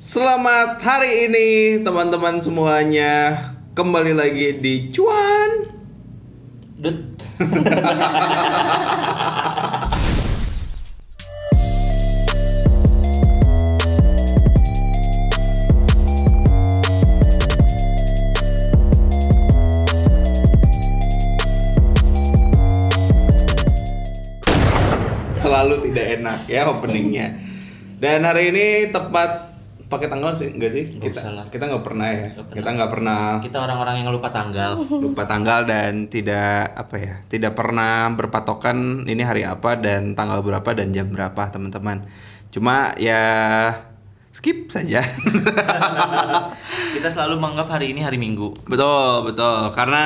Selamat hari ini teman-teman semuanya. Kembali lagi di Cuan. Dut. Selalu tidak enak ya openingnya. Dan hari ini tepat pakai tanggal sih enggak sih Nggak kita usah lah. kita nggak pernah ya Nggak pernah. kita nggak pernah Kita orang-orang yang lupa tanggal. lupa tanggal dan tidak apa ya tidak pernah berpatokan ini hari apa dan tanggal berapa dan jam berapa teman-teman cuma ya skip saja Kita selalu menganggap hari ini hari Minggu. betul betul karena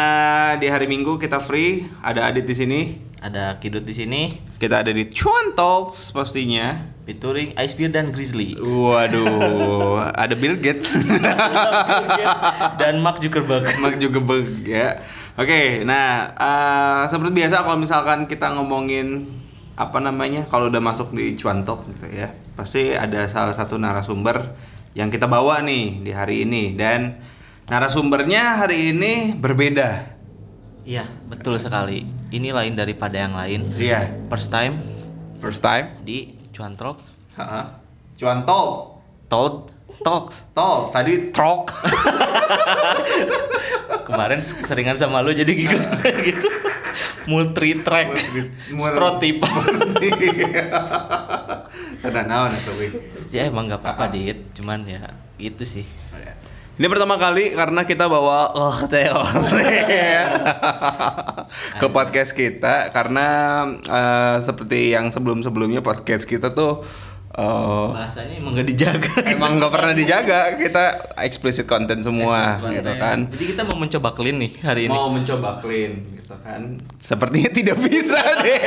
di hari minggu kita free ada adit di sini Ada Kidut di sini, kita ada di Cuan Talks pastinya featuring Ice Beer dan Grizzly. waduh ada Bill Gates dan Mark Zuckerberg. Mark beg ya. Oke, nah eh, seperti biasa kalau misalkan kita ngomongin apa namanya kalau udah masuk di cuantok gitu ya, pasti ada salah satu narasumber yang kita bawa nih di hari ini dan narasumbernya hari ini berbeda. Iya, betul sekali. Ini lain daripada yang lain. Iya, First time first time. di Cuantrok Ha-ha. Cuantok. Toad Talks. Tol, tadi trok. Kemarin seringan sama lu jadi gitu gitu. Multi track. Sprotip. Tenang naon Wi. Ya emang nggak apa-apa, Dit. Cuman ya itu sih. Ini pertama kali karena kita bawa oh Teo ke podcast kita karena eh, seperti yang sebelum-sebelumnya podcast kita tuh eh, Bahasanya emang nggak dijaga. emang nggak pernah dijaga kita explicit content semua Explicit gitu content. kan Jadi kita mau mencoba clean nih hari ini. mau mencoba clean gitu kan sepertinya tidak bisa deh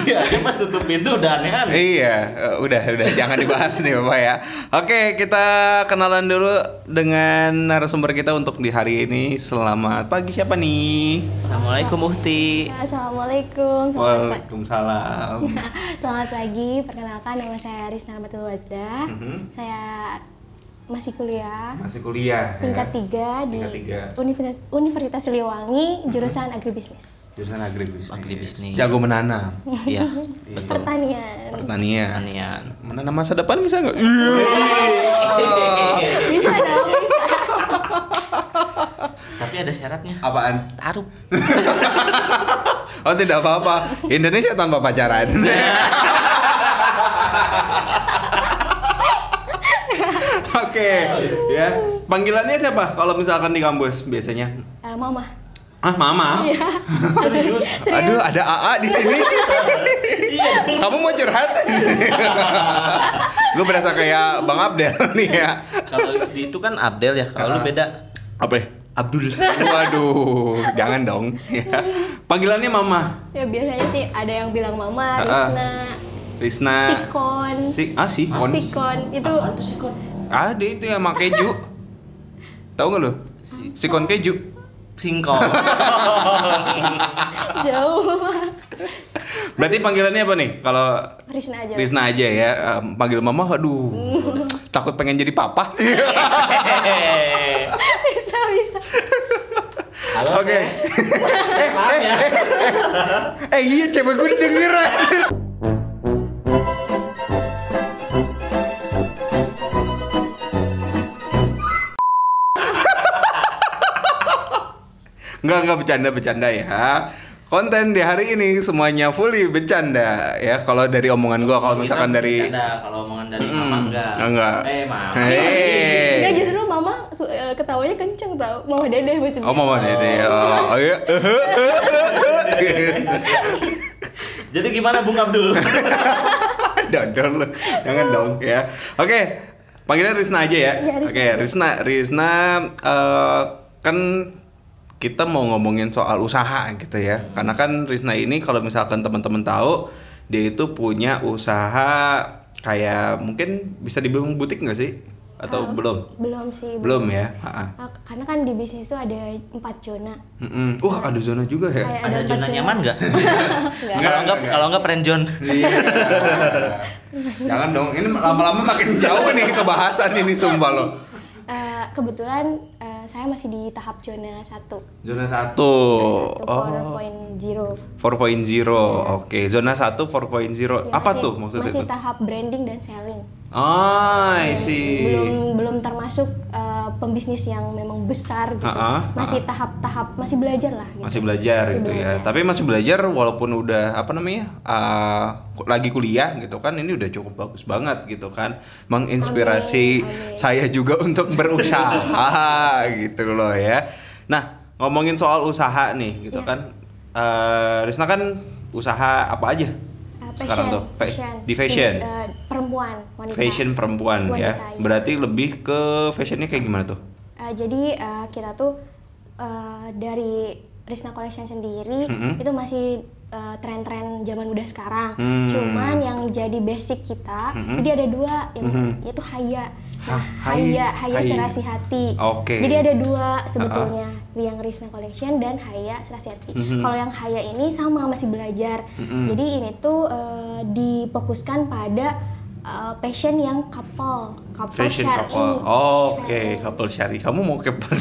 Iya, dia pas tutup pintu udah aneh-aneh. iya eh, udah udah jangan dibahas nih bapak ya oke kita kenalan dulu dengan narasumber kita untuk di hari ini selamat pagi siapa nih Assalamualaikum Uhti. Assalamualaikum, selamat, pa- Waalaikumsalam. selamat pagi. Perkenalkan nama saya Rizna Rahmatul Wazda. Mhm. Saya masih kuliah Masih kuliah. tingkat ya? tiga di Tingkat tiga. Universitas, Universitas Siliwangi, jurusan agribisnis. Jurusan agribisnis. Agribisnis. Jago menanam. Iya, Betul. Pertanian. Pertanian. pertanian. Menanam masa depan bisa nggak? Bisa dong, bisa. Tapi ada syaratnya. Apaan? Taruh. Oh tidak apa-apa. Indonesia tanpa pacaran. Oke, ya. Panggilannya siapa? Kalau misalkan di kampus biasanya? Eh, mama. Ah, mama. Iya. Serius? Aduh, ada AA di sini. Kamu mau curhat? Gue berasa kayak Bang Abdel nih ya. Kalau di itu kan Abdel ya, kalau lu Ah. beda Apa? ya? Abdul. Waduh, jangan dong. Ya. Panggilannya Mama. Ya biasanya sih ada yang bilang mama, Ah, ah. Rizna, Risna. Sikon. Si ah Sikon. Sikon itu Apaan tuh sih kon? Ada itu yang sama keju. Tahu nggak lo? Sikon keju. Singkong. jauh. Berarti panggilannya apa nih? Kalau Rizna aja. Risna aja ya. Em, Panggil Mama, aduh. Takut pengen jadi papa. bisa bisa. Halo. Oke. Teh. Maaf ya. Eh iya cewek gue denger Enggak, enggak bercanda, bercanda ya. Konten di hari ini semuanya fully bercanda ya. Kalau dari omongan gua, kalau misalkan dari bercanda, kalau omongan dari Mm-mm. mama enggak. Enggak. Eh, mama. Hei. Enggak justru mama eh, ketawanya kenceng tau. Mama dedeh maksudnya. Oh mama dede. Oh, iya. Jadi gimana Bung Abdul? Dodol lu. Jangan dong ya. Oke. Panggilan Rizna aja ya. Rizna Oke. Rizna, Rizna eh, kan kita mau ngomongin soal usaha gitu ya. Karena kan Rizna ini kalau misalkan teman-teman tahu dia itu punya usaha kayak mungkin bisa dibilang butik nggak sih? atau Eh, belum? Belum sih. Belum ya? Ha-ha. Eh, karena kan di bisnis itu ada empat zona. Mm-mm. Wah, ada zona juga ya? Kayak Ada empat zona nyaman nggak? Nggak. Kalau enggak kalau enggak friend zone. Iya. Jangan dong, ini lama-lama makin jauh nih ke bahasan ini sumpah loh. Eh, kebetulan eh, saya masih di tahap zona satu. Zona 1. Satu Oh. 4.0. 4.0. Oke, zona 1 4.0. Ya, Apa masih- tuh maksudnya Masih itu? tahap branding dan selling. Oh, I Ya, see. Belum belum termasuk eh, pembisnis yang memang besar gitu. Ha-ha, masih tahap-tahap masih belajar lah. Gitu. Masih belajar Masih gitu ya. belajar. Tapi masih belajar walaupun udah apa namanya? uh, lagi kuliah gitu kan. Ini udah cukup bagus banget gitu kan. Menginspirasi Amin, amin. saya juga untuk berusaha gitu loh ya. Nah, ngomongin soal usaha nih gitu Iya. kan. Uh, Risna kan usaha apa aja? Eh, sekarang tuh? Fa- di fashion? Tidak, eh, perempuan, wanita. Fashion perempuan ya. Wanita, iya. Berarti lebih ke fashionnya kayak gimana tuh? Eh, jadi eh, kita tuh eh, dari Risna Collection sendiri Mhm. itu masih eh, tren-tren zaman muda sekarang. Hmm. Cuman yang jadi basic kita, Mhm. jadi ada dua, yang Mhm. yaitu haya. Hai- haya, haya hai. serasi hati. Oke. Jadi ada dua sebetulnya, yang Risna Collection dan haya serasi hati. Mhm. Kalau yang haya ini sama masih belajar. Mhm. Jadi ini tuh eh, difokuskan pada eh, passion yang couple, couple Fashion syar'i. couple. Oke, Syar'i. couple syari. Kamu mau couple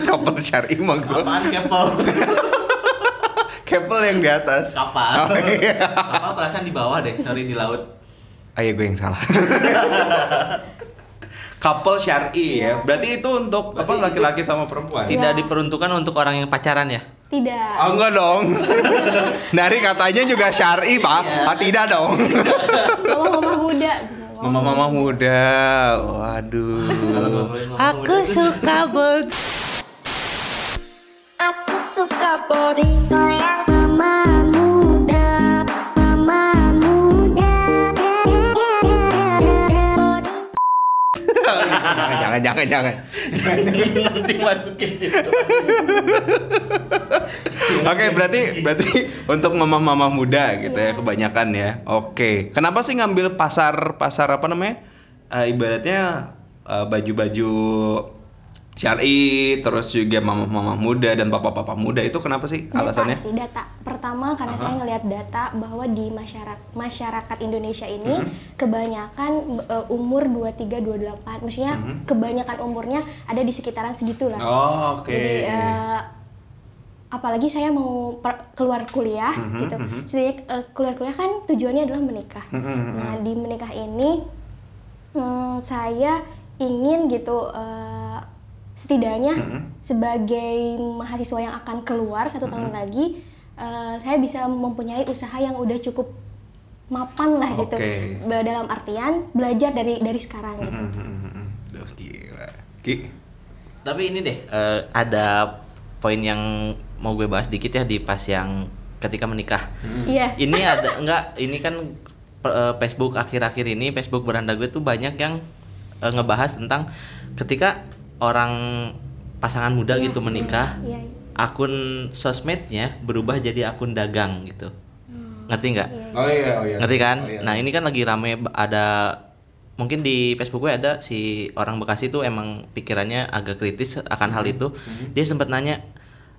couple syari mah gua. Apaan kepel? Couple yang di atas. Kapal. Oh, iya. Kapal perasaan di bawah deh, sorry di laut. Ayo gue yang salah. couple syari ya. Berarti itu untuk apa Berarti itu- laki-laki sama perempuan? Tidak diperuntukkan untuk orang yang pacaran ya? Tidak. Oh enggak dong. Dari katanya juga syari, Pak. Iya. Ah, tidak dong. Mama-mama muda. Mama-mama muda. Waduh. Aku suka banget. Aku suka body jangan jangan jangan. Nanti masukin situ. Oke, berarti berarti untuk mama-mama muda gitu ya Iya. kebanyakan ya. Oke. Kenapa sih ngambil pasar pasar apa namanya? Eh, ibaratnya eh, baju-baju syari terus juga mama-mama muda dan papa-papa muda itu kenapa sih Data alasannya? sih, data. Pertama karena Aha. saya ngelihat data bahwa di masyarakat masyarakat Indonesia ini Mhm. kebanyakan eh, umur 23 28. Maksudnya Mhm. kebanyakan umurnya ada di sekitaran segitu lah. Oh, oke. Jadi eh, apalagi saya mau per- keluar kuliah Mhm, gitu. mhm. Setidaknya eh, keluar kuliah kan tujuannya adalah menikah. Mhm, mhm. Nah, di menikah ini hmm, saya ingin gitu eh, setidaknya Mhm. sebagai mahasiswa yang akan keluar satu tahun lagi eh, saya bisa mempunyai usaha yang udah cukup mapan lah gitu. Dalam artian belajar dari dari sekarang gitu. Duh, gila. Ki. Tapi ini deh, eh, ada poin yang mau gue bahas dikit ya di pas yang ketika menikah. Iya. Ini ada enggak? Ini kan eh, Facebook akhir-akhir ini Facebook beranda gue tuh banyak yang eh, ngebahas tentang ketika orang pasangan muda Iya, gitu menikah, Iya. iya. akun sosmednya berubah jadi akun dagang gitu. Hmm, Ngerti nggak? iya, iya. Oh iya, oh iya. Ngerti kan? Oh, iya. Nah ini kan lagi rame ada mungkin di Facebook gue ada si orang Bekasi tuh emang pikirannya agak kritis akan hal Hmm. itu. Dia sempat nanya,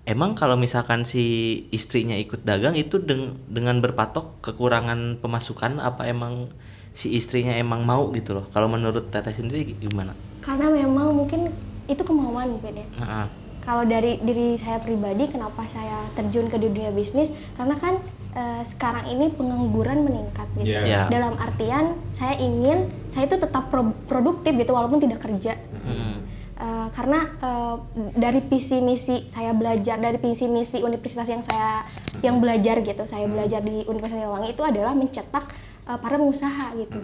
emang kalau misalkan si istrinya ikut dagang itu deng- dengan berpatok kekurangan pemasukan apa emang si istrinya emang mau gitu loh? Kalau menurut Teteh sendiri gimana? Karena memang mungkin itu kemauan mungkin ya. Nah, Kalau dari diri saya pribadi, kenapa saya terjun ke dunia bisnis? Karena kan eh, sekarang ini pengangguran meningkat gitu. Iya. Iya. Dalam artian saya ingin saya itu tetap pro- produktif gitu walaupun tidak kerja. mm, Eh, karena eh, dari visi misi saya belajar dari visi misi universitas yang saya yang belajar gitu saya belajar di Universitas Siliwangi itu adalah mencetak eh, para pengusaha gitu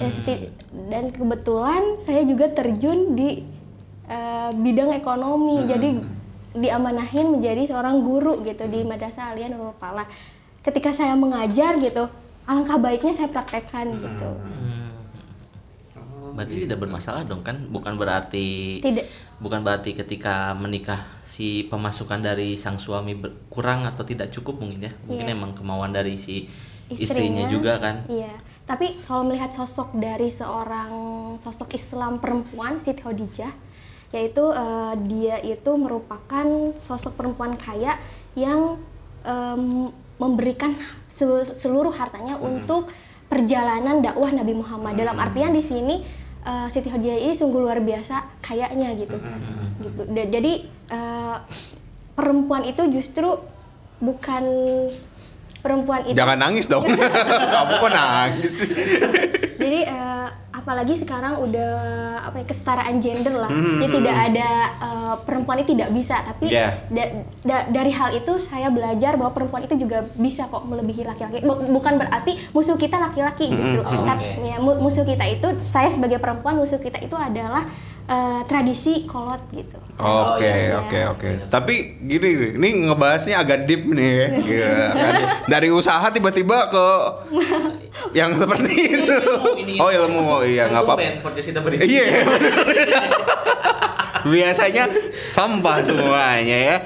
dan, seti- dan kebetulan saya juga terjun di eh, bidang ekonomi. Jadi diamanahin menjadi seorang guru gitu di Madrasah Alia Nurul Falah. Ketika saya mengajar gitu alangkah baiknya saya praktekkan gitu. Mm. Berarti tidak bermasalah dong kan? Bukan berarti tidak. bukan berarti ketika menikah si pemasukan dari sang suami berkurang atau tidak cukup mungkin ya? Mungkin Iya. emang kemauan dari si istrinya, juga kan? Iya. tapi kalau melihat sosok dari seorang sosok Islam perempuan Siti Khadijah yaitu eh, dia itu merupakan sosok perempuan kaya yang em, memberikan se- seluruh hartanya untuk perjalanan dakwah Nabi Muhammad. Dalam artian di sini eh, Siti Khadijah ini sungguh luar biasa kayaknya gitu. Gitu. Da- jadi eh, perempuan itu justru bukan perempuan itu Jangan nangis dong. Kamu kok nangis sih? jadi eh, apalagi sekarang udah apa ya kesetaraan gender lah Hmm, jadi hmm, tidak hmm. ada eh, perempuan itu tidak bisa tapi Yeah. da- da- dari hal itu saya belajar bahwa perempuan itu juga bisa kok melebihi laki-laki Bu- bukan berarti musuh kita laki-laki justru Oh, tapi oke. ya, mu- musuh kita itu saya sebagai perempuan musuh kita itu adalah eh, tradisi kolot gitu Oke, iya. oke, oke. Tapi gini, nih, ini ngebahasnya agak deep nih ya. Gitu, kan. Dari usaha tiba-tiba ke yang seperti itu. Ini Oh ilmu, oh iya nggak apa-apa. Iya. Biasanya sampah semuanya ya.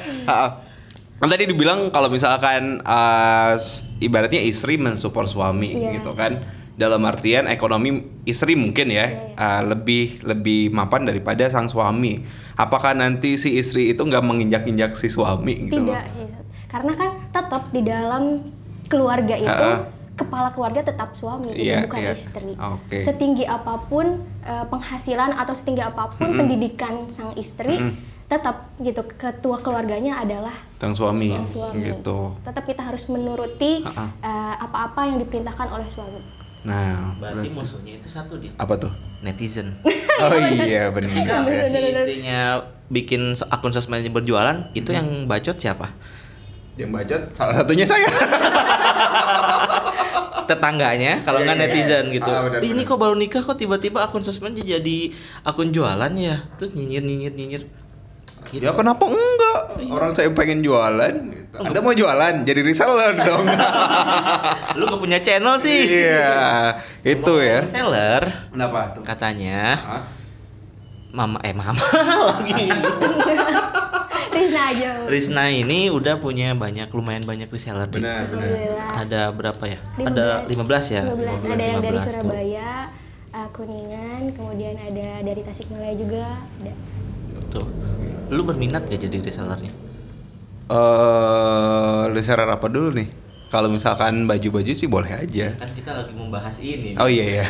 Kan tadi dibilang kalau misalkan uh, ibaratnya istri mensupport suami Iya. gitu kan. Dalam artian ekonomi istri mungkin ya Iya, uh, lebih lebih mapan daripada sang suami. Apakah nanti si istri itu nggak menginjak-injak si suami gitu? loh? tidak iya. karena kan tetap di dalam keluarga itu Ha-ha. kepala keluarga tetap suami itu Iya, bukan iya. istri Oke. setinggi apa pun eh, penghasilan atau setinggi apa pun Mm-mm. pendidikan sang istri Mm-mm. tetap gitu ketua keluarganya adalah Sang suami, sang suami gitu. tetap kita harus menuruti eh, apa-apa yang diperintahkan oleh suami Nah, Berarti berarti- musuhnya itu satu dia. apa tuh? Netizen. Oh iya benar. Jika Bener, si istrinya bikin akun sosmednya berjualan, itu yang bacot siapa? Yang bacot salah satunya saya. Tetangganya, kalau Iya, nggak iya. netizen gitu. Ah, bener, "Ih, ini bener. kok baru nikah kok tiba-tiba akun sosmednya jadi akun jualan ya? Terus nyinyir nyinyir nyinyir. Gitu. Ya kenapa enggak? Orang saya pengen jualan. Gitu. Anda mau jualan? Jadi reseller dong. Lu gak punya channel sih. iya, itu ya. Seller Kenapa tuh? katanya Hah? mama eh mama lagi. Rizna aja Rizna ini udah punya banyak lumayan banyak reseller. Benar, benar. Ada berapa ya? Ada 15 ya? 15. Ada yang dari 15 tuh. Surabaya, eh, Kuningan, kemudian ada dari Tasikmalaya juga. Ada. Tuh. Lu berminat gak jadi resellernya? Eh, reseller apa dulu nih? Kalau misalkan baju-baju sih boleh aja. Kan kita lagi membahas ini. Oh iya ya.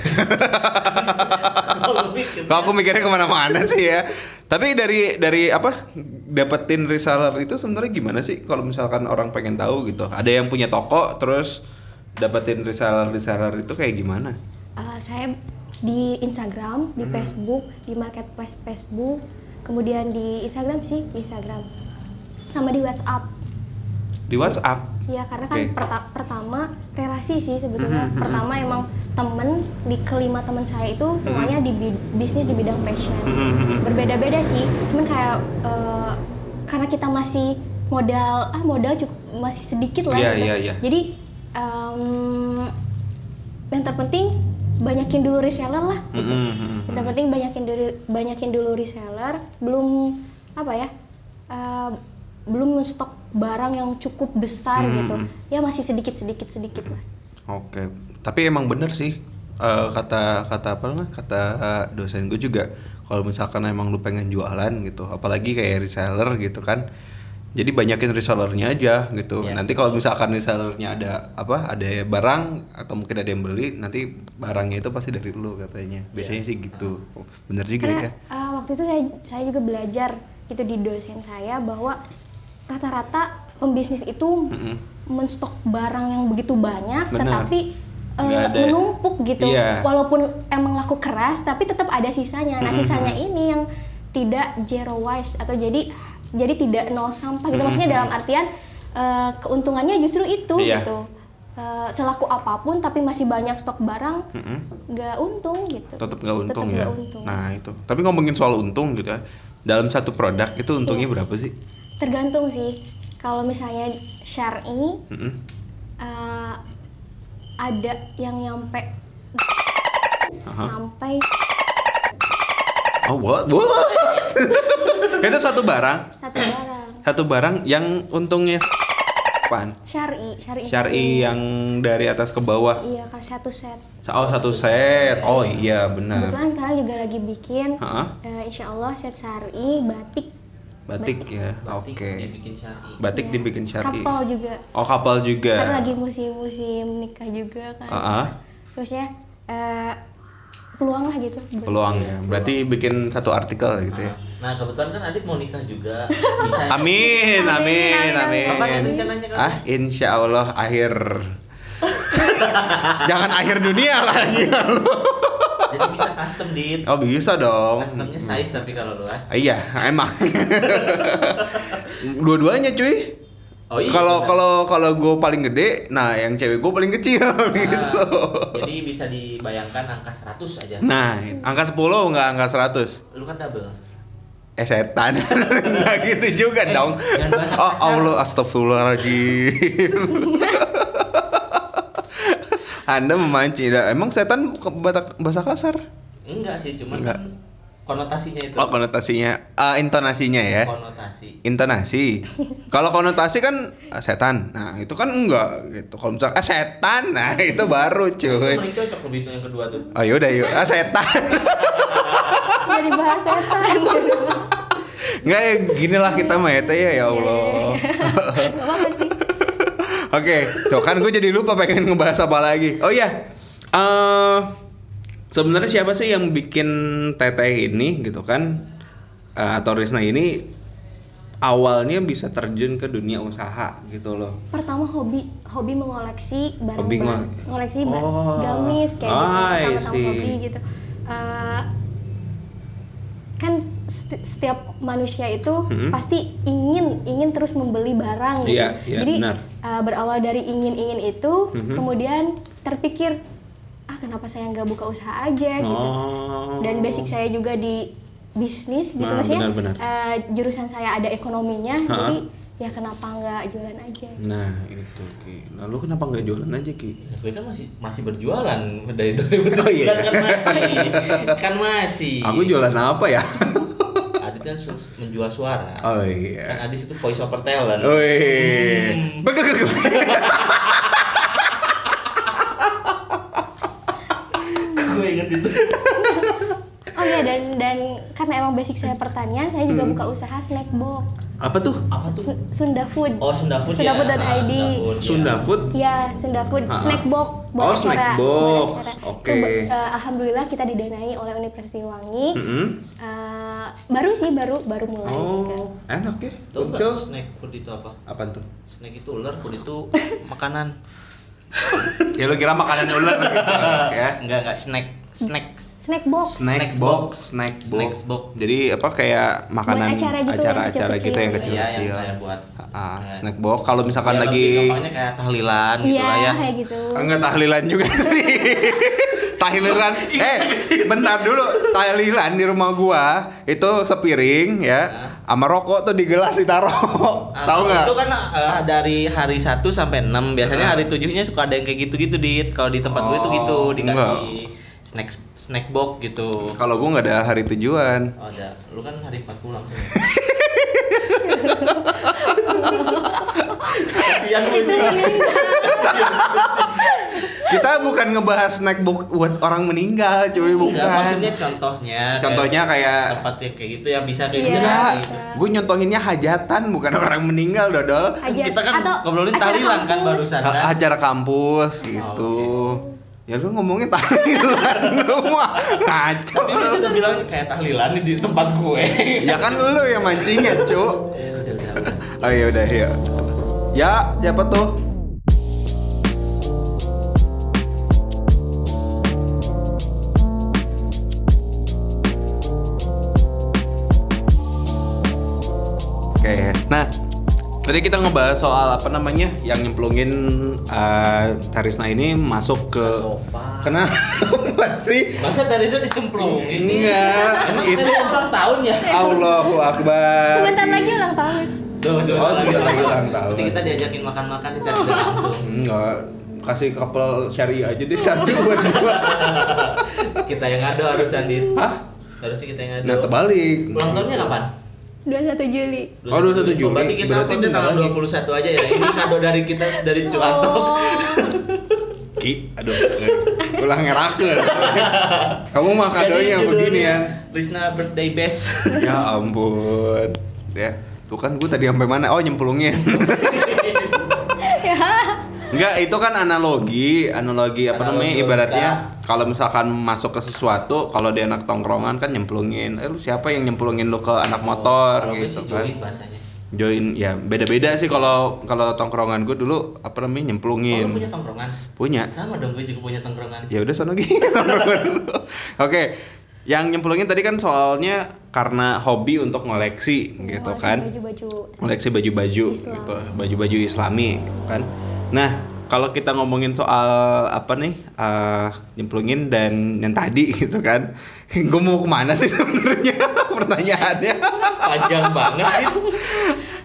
Kalau aku mikirnya ke mana-mana sih ya. Tapi dari dari apa dapetin reseller itu sebenarnya gimana sih? Kalau misalkan orang pengen tahu gitu. Ada yang punya toko terus dapetin reseller reseller itu kayak gimana? Eh, saya di Instagram, di Hmm. Facebook, di marketplace Facebook, kemudian di Instagram sih, di Instagram, sama di WhatsApp. Di WhatsApp. Ya karena kan perta- pertama relasi sih sebetulnya. Mhm, mhm. Pertama emang temen di kelima teman saya itu semuanya di bi- bisnis di bidang fashion. Mhm, Berbeda-beda sih, cuman kayak eh, karena kita masih modal ah modal cukup masih sedikit lah Iya, gitu. iya, iya. Jadi em, yang terpenting banyakin dulu reseller lah. gitu. Mhm, Yang terpenting banyakin dulu banyakin dulu reseller, belum apa ya? eh, belum stok barang yang cukup besar Hmm. gitu. Ya masih sedikit sedikit sedikit lah. Oke, tapi emang bener sih eh, kata kata apa namanya kata eh, dosen gue juga kalau misalkan emang lu pengen jualan gitu, apalagi kayak reseller gitu kan, jadi banyakin resellernya aja gitu. Iya. Nanti kalau misalkan resellernya ada apa ada barang atau mungkin ada yang beli, nanti barangnya itu pasti dari lu katanya. Biasanya sih gitu. Oh, Bener juga Karena ya. eh, waktu itu saya saya juga belajar itu di dosen saya bahwa rata-rata pembisnis itu Mm-mm. menstok barang yang begitu banyak Benar. tetapi ada- menumpuk gitu Iya. walaupun emang laku keras tapi tetap ada sisanya nah Mm-mm. sisanya ini yang tidak zero waste atau jadi jadi tidak nol sampah gitu Mm-mm. maksudnya dalam artian eh, keuntungannya justru itu Iya. gitu Eh, selaku apa pun tapi masih banyak stok barang Mm-mm. nggak untung gitu Tetap nggak untung Tetap ya. untung. Nah itu. Tapi ngomongin soal untung gitu ya. Dalam satu produk itu untungnya Iya. berapa sih? tergantung sih kalau misalnya syar'i Mm-mm. eh, ada yang nyampe Aha. sampai Oh what? What? itu satu barang, satu barang satu barang yang untungnya Apaan? syari syari Syari yang dari atas ke bawah. iya kan satu set Oh satu set. Oh iya benar. kebetulan sekarang juga lagi bikin Heeh. eh, insya Allah set syari batik Batik ya. Batik Oke. dibikin syari. Batik ya, dibikin syari. kapal juga Oh kapal kan juga. lagi musim-musim nikah juga kan Heeh. terusnya eh, peluang lah gitu Peluang ya. Berarti bikin satu artikel gitu ya. Nah kebetulan kan Adit mau nikah juga. Bisa. Amin, amin, Amin, amin. amin. Kapan itu rencananya, Kak? Ah, insya Allah akhir. Jangan akhir dunia lagi. Jadi bisa custom dit. oh bisa dong. Customnya size tapi kalau lu ah. Ah, Iya, emang. Dua-duanya cuy. Oh iya. Kalau kalau kalau gue paling gede, nah yang cewek gue paling kecil Nah, gitu. Jadi bisa dibayangkan angka 100 aja. Nah, angka 10 nggak angka 100. Lu kan double. Eh setan. Nggak gitu juga Eh, dong. Oh. Allah astagfirullahaladzim. Anda memancing. Emang setan bahasa kasar? Enggak sih, cuman Enggak. kan konotasinya itu. Oh, konotasinya, Ah, intonasinya ya. Konotasi. Intonasi. Kalau konotasi kan ah, setan. Nah, itu kan enggak gitu. Kalau misalnya ah, setan, nah itu baru Itu cuy. paling cocok lebih itu yang kedua tuh. Oh yaudah yuk, ah setan. jadi bahas setan gitu Enggak ya, gini lah kita mah ya ya, ya Allah. Gak apa-apa sih Oke, tuh kan gue jadi lupa pengen ngebahas apa lagi. Oh iya, eh sebenarnya siapa sih yang bikin teteh ini gitu kan? Eh, atau Risna ini awalnya bisa terjun ke dunia usaha gitu loh. pertama hobi hobi mengoleksi barang Hobi barang ngole- ngoleksi ba- Oh. gamis kayak I gitu pertama-tama see. hobi gitu Eh, kan setiap manusia itu Hmm. pasti ingin ingin terus membeli barang gitu. Iya, iya, jadi benar. eh, berawal dari ingin ingin itu Mhm. kemudian terpikir kenapa saya nggak buka usaha aja gitu Oh. dan basic saya juga di bisnis gitu Nah, maksudnya benar-benar. eh, jurusan saya ada ekonominya Ha-ha. jadi ya kenapa nggak jualan aja Nah itu Ki. Lalu kenapa nggak jualan aja Ki? Ya, gue kan masih masih berjualan dari 2017 Oh, iya. kan masih. Kan masih. Aku jualan apa ya? Adit kan menjual suara. Oh Kan iya. Adit itu voice over talent. Wih. Hmm. Begegeg. gue inget itu. Oh iya dan dan karena emang basic saya pertanian, saya juga buka usaha snack box Apa tuh? Apa tuh? Su- Sunda Food. Oh, Sunda Food Sunda ya. Food dan Ah, ID. Sunda Food, Sunda ya. Food. Ya, Sunda Food Ha-ha. snack box Oh, snack box. Oke. Itu, eh, alhamdulillah kita didanai oleh Universitas Wangi. Mm-mm. Eh, baru sih baru baru mulai juga. Oh, enak ya. Muncul. snack food itu apa? Apa tuh? Snack itu ular, food itu makanan. Ya lu kira makanan ular gitu ya. Enggak, enggak snack. Snacks. Snack box. Snack box, box. snack box. box. Jadi apa kayak makanan acara gitu yang acara-acara kecil-kecil. gitu yang Iya, kecil-kecil. Iya, yang buat Ah, snack box kalau misalkan Ya, lagi gampangnya kayak tahlilan gitu Iya, lah ya. kayak gitu. Enggak tahlilan juga sih. tahlilan. Eh, bentar dulu. Tahlilan di rumah gua itu sepiring ya. Sama rokok tuh di gelas ditaruh. Ah, Tahu nggak? Itu kan eh, dari hari 1 sampai 6 biasanya Ah. hari tujuhnya suka ada yang kayak gitu-gitu dit. Kalau di tempat gue tuh Oh, gitu dikasih enggak. Snack snack box gitu. Kalau gua nggak ada hari tujuan. Oh, ada. Lu kan hari 40 langsung. Kasihan sih. Kita bukan ngebahas snack box buat orang meninggal, cuy, bukan. Enggak, maksudnya contohnya. Contohnya kayak tempat yang kayak gitu ya bisa kayak Iya. gitu. Enggak, gue nyontohinnya hajatan bukan orang meninggal, Dodol. Aja. Kita kan ngobrolin acara tahlilan kan barusan kan. Acara kampus gitu. Ya lu ngomongnya tahlilan lu mah ngaco Tapi lu. juga bilang kayak tahlilan di tempat gue. Ya kan lu yang mancingnya, Cuk. Eh. Oh iya udah ya. Ya, siapa tuh? Oke, nah tadi kita ngebahas soal apa namanya yang nyemplungin uh, Tarisna ini masuk ke Sopan. kenapa sih? Masa dari itu dicemplungin? Enggak, Emang itu- ulang tahun ya? Allahu Akbar. Sebentar lagi ulang tahun. Tuh, Oh, sebentar lagi ulang tahun. Nanti kita diajakin makan-makan secara tidak langsung. Enggak, kasih couple syariah aja deh satu buat gua. Kita yang ngado harus Andit. Hah? Harusnya kita yang ngado. Nah, terbalik. Ulang tahunnya kapan? 21 Juli. Oh, 21 Juli. Oh, berarti kita Berarti uploadnya tanggal lagi. 21 aja ya. Ini kado dari kita dari Cuanto. Oh, Ki, aduh, ulah ngerakeun. Kamu mah kadonya begini ya. Risna birthday best. Ya ampun. Ya, tuh kan gue tadi sampai mana? Oh, nyemplungin. Enggak, itu kan analogi, analogi apa namanya? Analogi Ibaratnya logika. kalau misalkan masuk ke sesuatu, kalau dia anak tongkrongan kan nyemplungin. Eh, lu siapa yang nyemplungin lu ke anak motor Kalau gue gitu sih kan? join bahasanya. Join ya beda-beda sih kalau kalau tongkrongan gue dulu apa namanya Oh, lu nyemplungin. punya tongkrongan? Punya. Sama dong gue juga punya tongkrongan. Ya udah sono gitu. tongkrongan dulu. Oke. Yang nyemplungin tadi kan soalnya karena hobi untuk ngoleksi gitu ngoleksi kan. Baju-baju. koleksi baju-baju gitu baju-baju islami kan nah kalau kita ngomongin soal apa nih eh, nyemplungin dan yang tadi gitu kan gue mau ke mana sih sebenarnya pertanyaannya Panjang banget itu.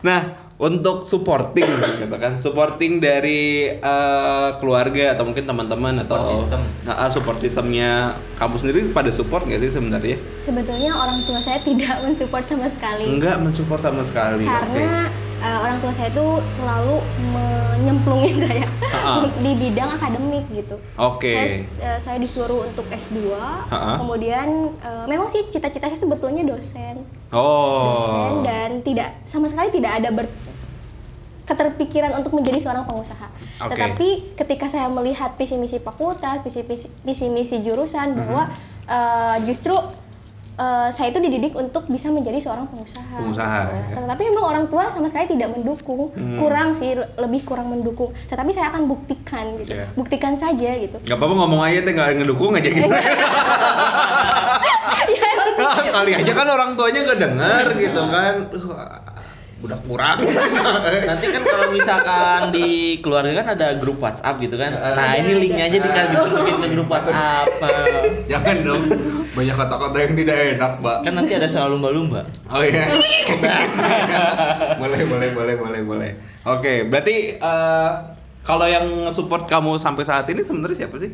nah untuk supporting gitu kan supporting dari eh, keluarga atau mungkin teman-teman atau Support system. Nah, ah, support sistemnya kamu sendiri pada support nggak sih sebenarnya Sebetulnya orang tua saya tidak mensupport sama sekali. enggak mensupport sama sekali Karena eh, orang tua saya itu selalu menyemplungin saya di bidang akademik gitu. Oke. Saya, eh, saya disuruh untuk S2, Ha-ha. kemudian eh, memang sih cita-cita saya sebetulnya dosen. Dosen oh dan tidak sama sekali tidak ada ber keterpikiran untuk menjadi seorang pengusaha. Oke. Tetapi ketika saya melihat visi misi fakultas, visi visi, visi misi jurusan bahwa eh, justru eh, saya itu dididik untuk bisa menjadi seorang pengusaha. Pengusaha, Nah, ya. Tetapi memang orang tua sama sekali tidak mendukung, Hmm. kurang sih le- lebih kurang mendukung. Tetapi saya akan buktikan gitu, Iya. buktikan saja gitu. Gak apa-apa ngomong aja teh nggak ngedukung aja gitu. ya emang Kali aja kan orang tuanya gak denger gitu kan. Uh, udah kurang. Nanti kan kalau misalkan di keluarga kan ada grup WhatsApp gitu kan. Nah, ini linknya aja dikasih dimasukin ke grup WhatsApp. Jangan dong. Banyak kata-kata yang tidak enak, Mbak. Kan nanti ada soal lumba-lumba. Oh iya. boleh, boleh, boleh, boleh, boleh. Oke, berarti eh, kalau yang support kamu sampai saat ini sebenarnya siapa sih?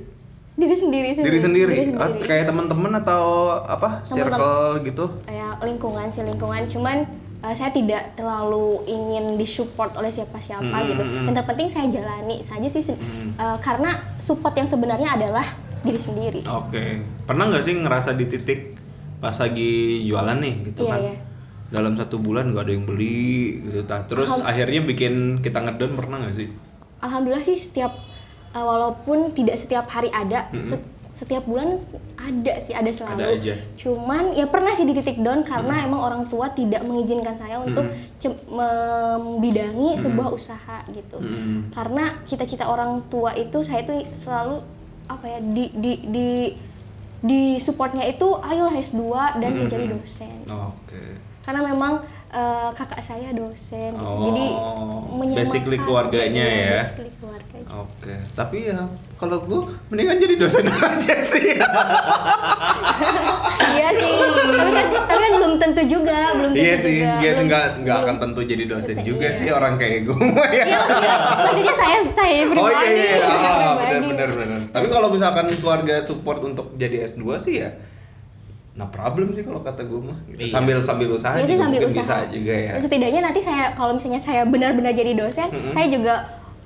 diri sendiri sih. Diri sendiri. Diri Ah, sendiri. kayak teman-teman atau apa? Circle gitu. ya lingkungan sih lingkungan cuman eh, saya tidak terlalu ingin disupport oleh siapa-siapa Mm, gitu mm, mm. yang terpenting saya jalani saja sih se- Mm. eh, karena support yang sebenarnya adalah diri sendiri Oke. Pernah nggak sih ngerasa di titik pas lagi jualan nih gitu Iya, kan? iya. Dalam satu bulan nggak ada yang beli gitu. tah. Terus Alham- akhirnya bikin kita ngedon pernah nggak sih? alhamdulillah sih setiap eh, walaupun tidak setiap hari ada Mm-mm. se- setiap bulan ada sih ada selalu Ada aja. cuman ya pernah sih di titik down karena emang orang tua tidak mengizinkan saya untuk ce- membidangi sebuah usaha gitu Mm. karena cita-cita orang tua itu saya itu selalu apa ya di di di di supportnya itu ayolah S2 dan Mm-mm. menjadi dosen Oke. karena memang eh, kakak saya dosen gitu. Oh, jadi menyamakan basically keluarganya Iya, ya. basically keluarga Oke. Tapi ya kalau gue mendingan jadi dosen aja sih. iya sih tapi kan tapi kan belum tentu juga belum tentu iya sih. juga. Iya sih nggak nggak akan tentu jadi dosen Dosen, juga iya. sih orang kayak gue ya. iya maksudnya, maksudnya saya saya pribadi Oh iya iya, saya oh, benar benar benar. Tapi kalau misalkan keluarga support untuk jadi S2 sih ya nah problem sih kalau kata gue mah gitu. Iya. sambil sambil usaha Iya sih juga sambil mungkin usaha. bisa juga ya Setidaknya nanti saya kalau misalnya saya benar-benar jadi dosen, Mm-mm. saya juga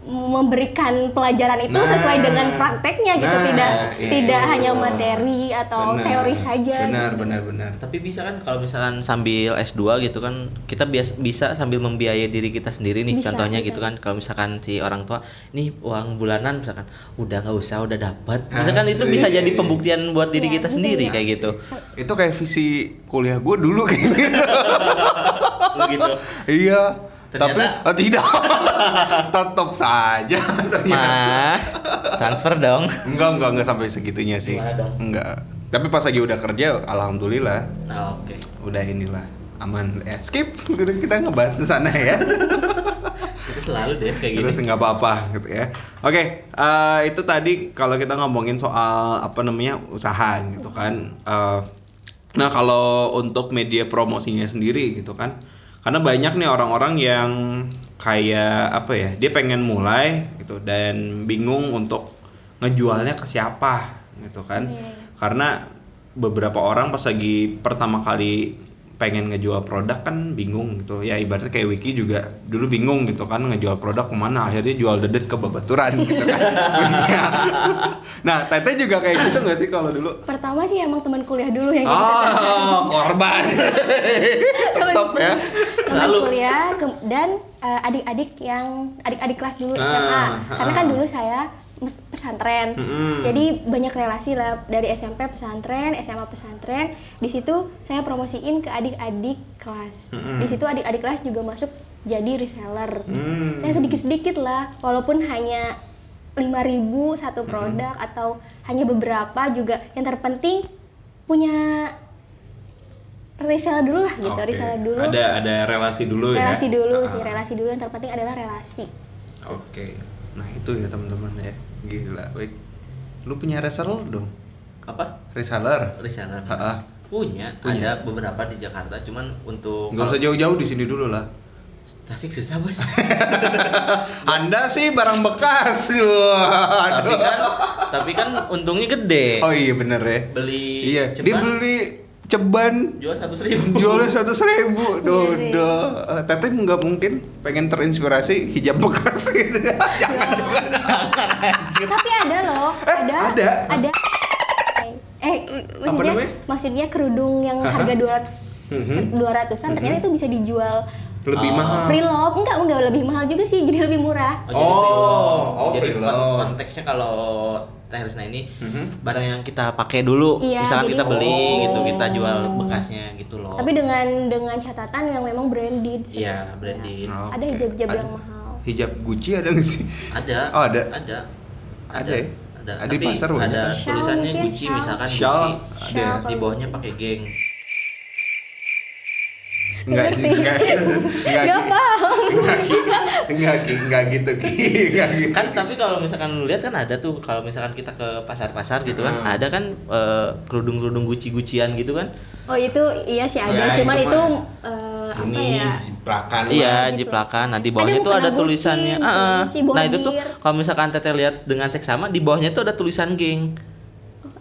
memberikan pelajaran itu Nah. sesuai dengan prakteknya gitu, Nah, tidak iya. tidak hanya materi atau Benar. teori saja. benar gitu. benar benar Tapi bisa kan kalau misalkan sambil S2 gitu kan kita bias, bisa sambil membiayai diri kita sendiri nih Bisa, contohnya bisa. gitu kan kalau misalkan si orang tua nih uang bulanan misalkan udah nggak usah udah dapat misalkan itu bisa jadi pembuktian buat diri Iya, kita bisa sendiri ya. kayak gitu itu kayak visi kuliah gue dulu kayak gitu gitu iya tapi oh, tidak. Tetap saja ternyata. Mah transfer dong. Enggak enggak enggak sampai segitunya sih. Enggak. Tapi pas lagi udah kerja alhamdulillah. Nah, oke. Udah inilah aman. Ya skip. Kita ngebahas ke sana ya. Itu selalu deh kayak terus gini. nggak apa-apa gitu ya. Oke eh, itu tadi kalau kita ngomongin soal apa namanya usaha gitu kan. Eh, nah kalau untuk media promosinya sendiri gitu kan karena banyak nih orang-orang yang kayak apa ya dia pengen mulai gitu dan bingung untuk ngejualnya ke siapa gitu kan Iya, iya. karena beberapa orang pas lagi pertama kali pengen ngejual produk kan bingung gitu ya ibaratnya kayak Wiki juga dulu bingung gitu kan ngejual produk ke mana akhirnya jual dedet ke babaturan gitu kan Iya. nah Tete juga kayak gitu nggak sih kalau dulu Pertama sih emang teman kuliah dulu yang gitu. oh korban tetap ya teman Selalu. kuliah ke- dan eh, adik-adik yang adik-adik kelas dulu Ah, SMA karena kan ah. dulu saya pesantren. Mm-mm. jadi banyak relasi lah dari SMP pesantren SMA pesantren. Di situ saya promosiin ke adik-adik kelas. Mm-mm. di situ adik-adik kelas juga masuk jadi reseller. Hmm. ya sedikit-sedikit lah walaupun hanya 5000 satu produk atau hanya beberapa juga. Yang terpenting punya reseller dulu lah gitu Oke. reseller dulu. Ada ada relasi dulu ya? Relasi dulu Ah. sih relasi dulu. Yang terpenting adalah relasi. Oke, nah itu ya teman-teman ya, gila, baik. Lu punya reseller dong, Apa? reseller. Reseller. Ha-ha. Punya, Punya. ada beberapa di Jakarta, cuman untuk Nggak usah jauh-jauh di sini dulu lah. Tasik susah bos. Anda sih barang bekas, tapi kan, tapi kan untungnya gede. Oh iya bener ya. Beli Iya, dia ceban, beli ceban jual satu ribu. jualnya seratus ribu, Iya dodo. Eh, Teteh nggak mungkin pengen terinspirasi hijab bekas gitu. Jangan. tapi ada loh Eh, ada ada? ada eh maksudnya maksudnya kerudung yang harga 200 Mhm. 200-an ternyata itu bisa dijual Lebih Oh. mahal. preloved enggak enggak lebih mahal juga sih jadi lebih murah jadi Oh, oh, jadi preload. kon- konteksnya kalau Teh Risna ini Mhm. barang yang kita pakai dulu, Iya, misalkan jadi- kita beli Oh. gitu, kita jual bekasnya gitu loh. tapi dengan dengan catatan yang memang branded sih. Iya, branded. Oh, ada oke. hijab-hijab Ada. yang mahal Hijab Gucci ada nggak sih? Ada. Oh, ada. Ada. Ada ya? Ada. Ada di Tapi pasar banyak. ada Shawl tulisannya Gucci shawl. misalkan Shawl Gucci. ada. Shawl. Di bawahnya pakai geng. Enggak, Ngerti. enggak, enggak, Nggak paham. enggak, enggak, gitu, enggak gitu. Kan tapi kalau misalkan lu lihat kan ada tuh kalau misalkan kita ke pasar-pasar gitu kan, Hmm. ada kan eh, kerudung-kerudung Gucci-Gucian gitu kan. oh itu iya sih ada Ya, cuman itu eh, apa Ini ya jiplakan Iya, gitu. jiplakan. Nah, di bawahnya tuh ada tulisannya. Ah, ah. Gucci, nah, itu tuh kalau misalkan Teteh lihat dengan seksama di bawahnya tuh ada tulisan geng.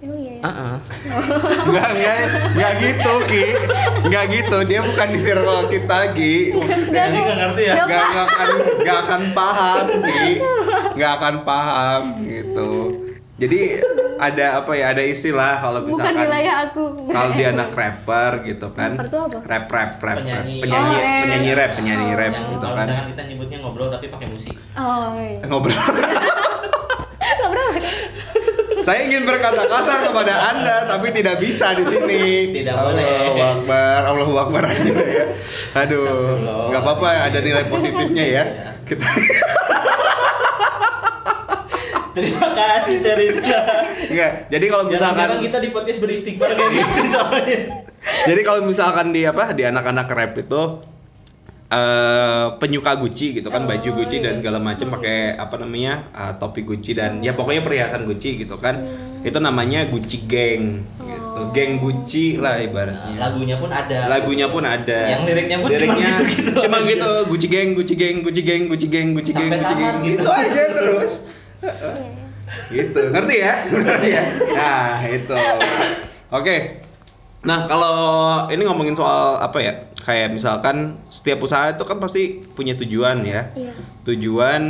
Oh emang iya ya Ah, ah. Enggak, enggak, enggak gitu, Ki. Enggak gitu, dia bukan di circle kita, Ki. Nggak, Ini nggak ngerti ya? nggak Enggak, enggak akan, enggak akan paham, Ki. Enggak akan paham gitu. Jadi ada apa ya? Ada istilah kalau bukan misalkan wilayah aku kalau dia anak rapper gitu kan. Rapper tuh apa? Rap rap rap Penyanyi. penyanyi Oh, rap. penyanyi rap penyanyi Oh. rap gitu kalau kan. misalkan kita nyebutnya ngobrol tapi pakai musik. oh iya ngobrol Saya ingin berkata kasar kepada Anda tapi tidak bisa di sini. Tidak Allahu boleh. Akbar, Allahu Akbar aja deh ya. Aduh, nggak apa-apa ada nilai positifnya ya. Kita Terima kasih Terisna. enggak. Jadi kalau misalkan kita di podcast beristighfar kayak soalnya. Jadi kalau misalkan di apa di anak-anak rap itu eh penyuka Gucci gitu kan baju Oh, Gucci dan iya. segala macam pakai apa namanya eh, topi Gucci dan ya pokoknya perhiasan Gucci gitu kan. Hmm. itu namanya Gucci Gang gitu. Oh. geng Gucci lah Nah, ibaratnya lagunya pun ada. lagunya pun ada. Yang liriknya pun cuma Liriknya gitu-gitu cuma gitu. Gucci Gang Gucci Gang Gucci Gang Gucci Gang Gucci Gang Gucci Gang. gitu. gitu aja terus. Iya, iya. gitu. Ngerti ya? Ngerti ya? Nah itu. Oke nah kalau ini ngomongin soal apa ya? Kayak misalkan setiap usaha itu kan pasti punya tujuan ya. Iya. tujuan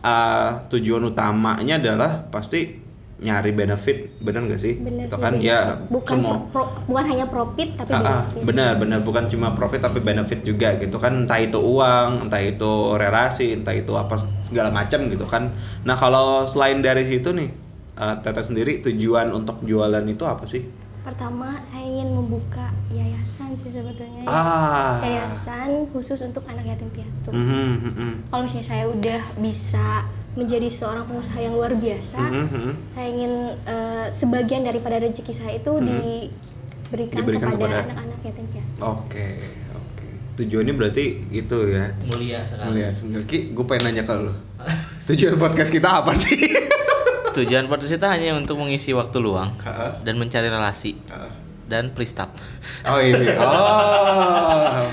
uh, tujuan utamanya adalah pasti nyari benefit benar gak sih? Bener itu kan bener. ya bukan semua. pro- pro- bukan hanya profit tapi Ah, ah, benefit. benar benar. Bukan cuma profit tapi benefit juga gitu kan. Entah itu uang entah itu relasi entah itu apa segala macam gitu kan. Nah kalau selain dari situ nih uh, Tete sendiri tujuan untuk jualan itu apa sih Pertama, saya ingin membuka yayasan sih sebetulnya. ya. ah Yayasan khusus untuk anak yatim piatu. Mhm, mhm. Kalau misalnya saya udah bisa menjadi seorang pengusaha yang luar biasa, Mhm, mhm. saya ingin eh, sebagian daripada rezeki saya itu Mhm. diberikan, Diberikan kepada kepada- anak-anak yatim piatu. oke oke tujuannya berarti itu ya Mulia sekali. Mulia sebenarnya gue pengen nanya ke lu tujuan podcast kita apa sih Tujuan podcast kita hanya untuk mengisi waktu luang Ha-ha. dan mencari relasi Ah. dan pristap. Oh ini. Oh.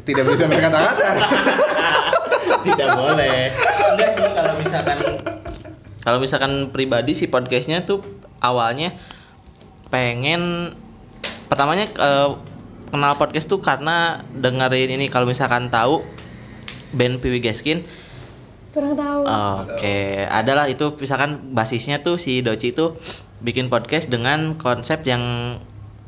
Tidak bisa berkata kasar. Tidak boleh. Enggak sih kalau misalkan kalau misalkan pribadi si podcastnya tuh awalnya pengen pertamanya eh, kenal podcast tuh karena dengerin ini kalau misalkan tahu band Piwi Gaskin kurang tahu Oke, adalah itu misalkan basisnya tuh si Doci itu bikin podcast dengan konsep yang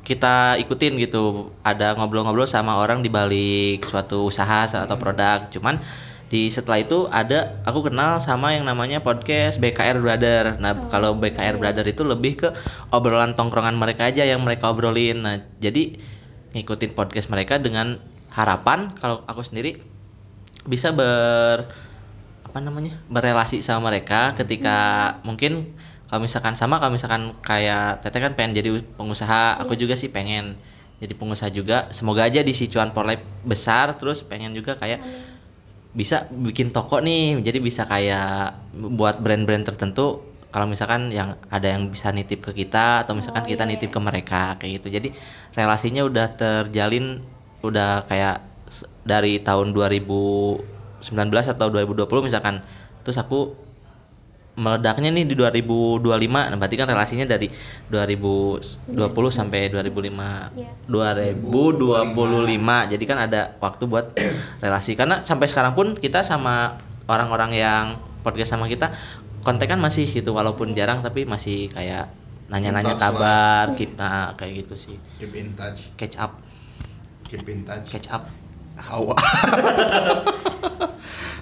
kita ikutin gitu. Ada ngobrol-ngobrol sama orang di balik suatu usaha atau produk. Cuman di setelah itu ada aku kenal sama yang namanya podcast BKR Brother. Nah, kalau BKR Brother itu lebih ke obrolan tongkrongan mereka aja yang mereka obrolin. Nah, jadi ngikutin podcast mereka dengan harapan kalau aku sendiri bisa ber apa namanya berelasi sama mereka ketika mungkin kalau misalkan sama kalau misalkan kayak Teteh kan pengen jadi pengusaha aku juga sih pengen jadi pengusaha juga. Semoga aja di si cuan for life besar terus pengen juga kayak bisa bikin toko nih. Jadi bisa kayak buat brand-brand tertentu. Kalau misalkan yang ada yang bisa nitip ke kita atau misalkan Oh, kita iya, nitip ke mereka kayak gitu. Jadi relasinya udah terjalin udah kayak dari tahun 2019 atau 2020 misalkan. Terus aku meledaknya nih di 2025 nah berarti kan relasinya dari 2020 sampai 2005 Iya. 2025 jadi kan ada waktu buat relasi. Karena sampai sekarang pun kita sama orang-orang yang podcast sama kita kontekan masih gitu walaupun jarang tapi masih kayak nanya-nanya touch lah. kabar kita kayak gitu sih. Keep in touch, catch up. Keep in touch. catch up. Hawa.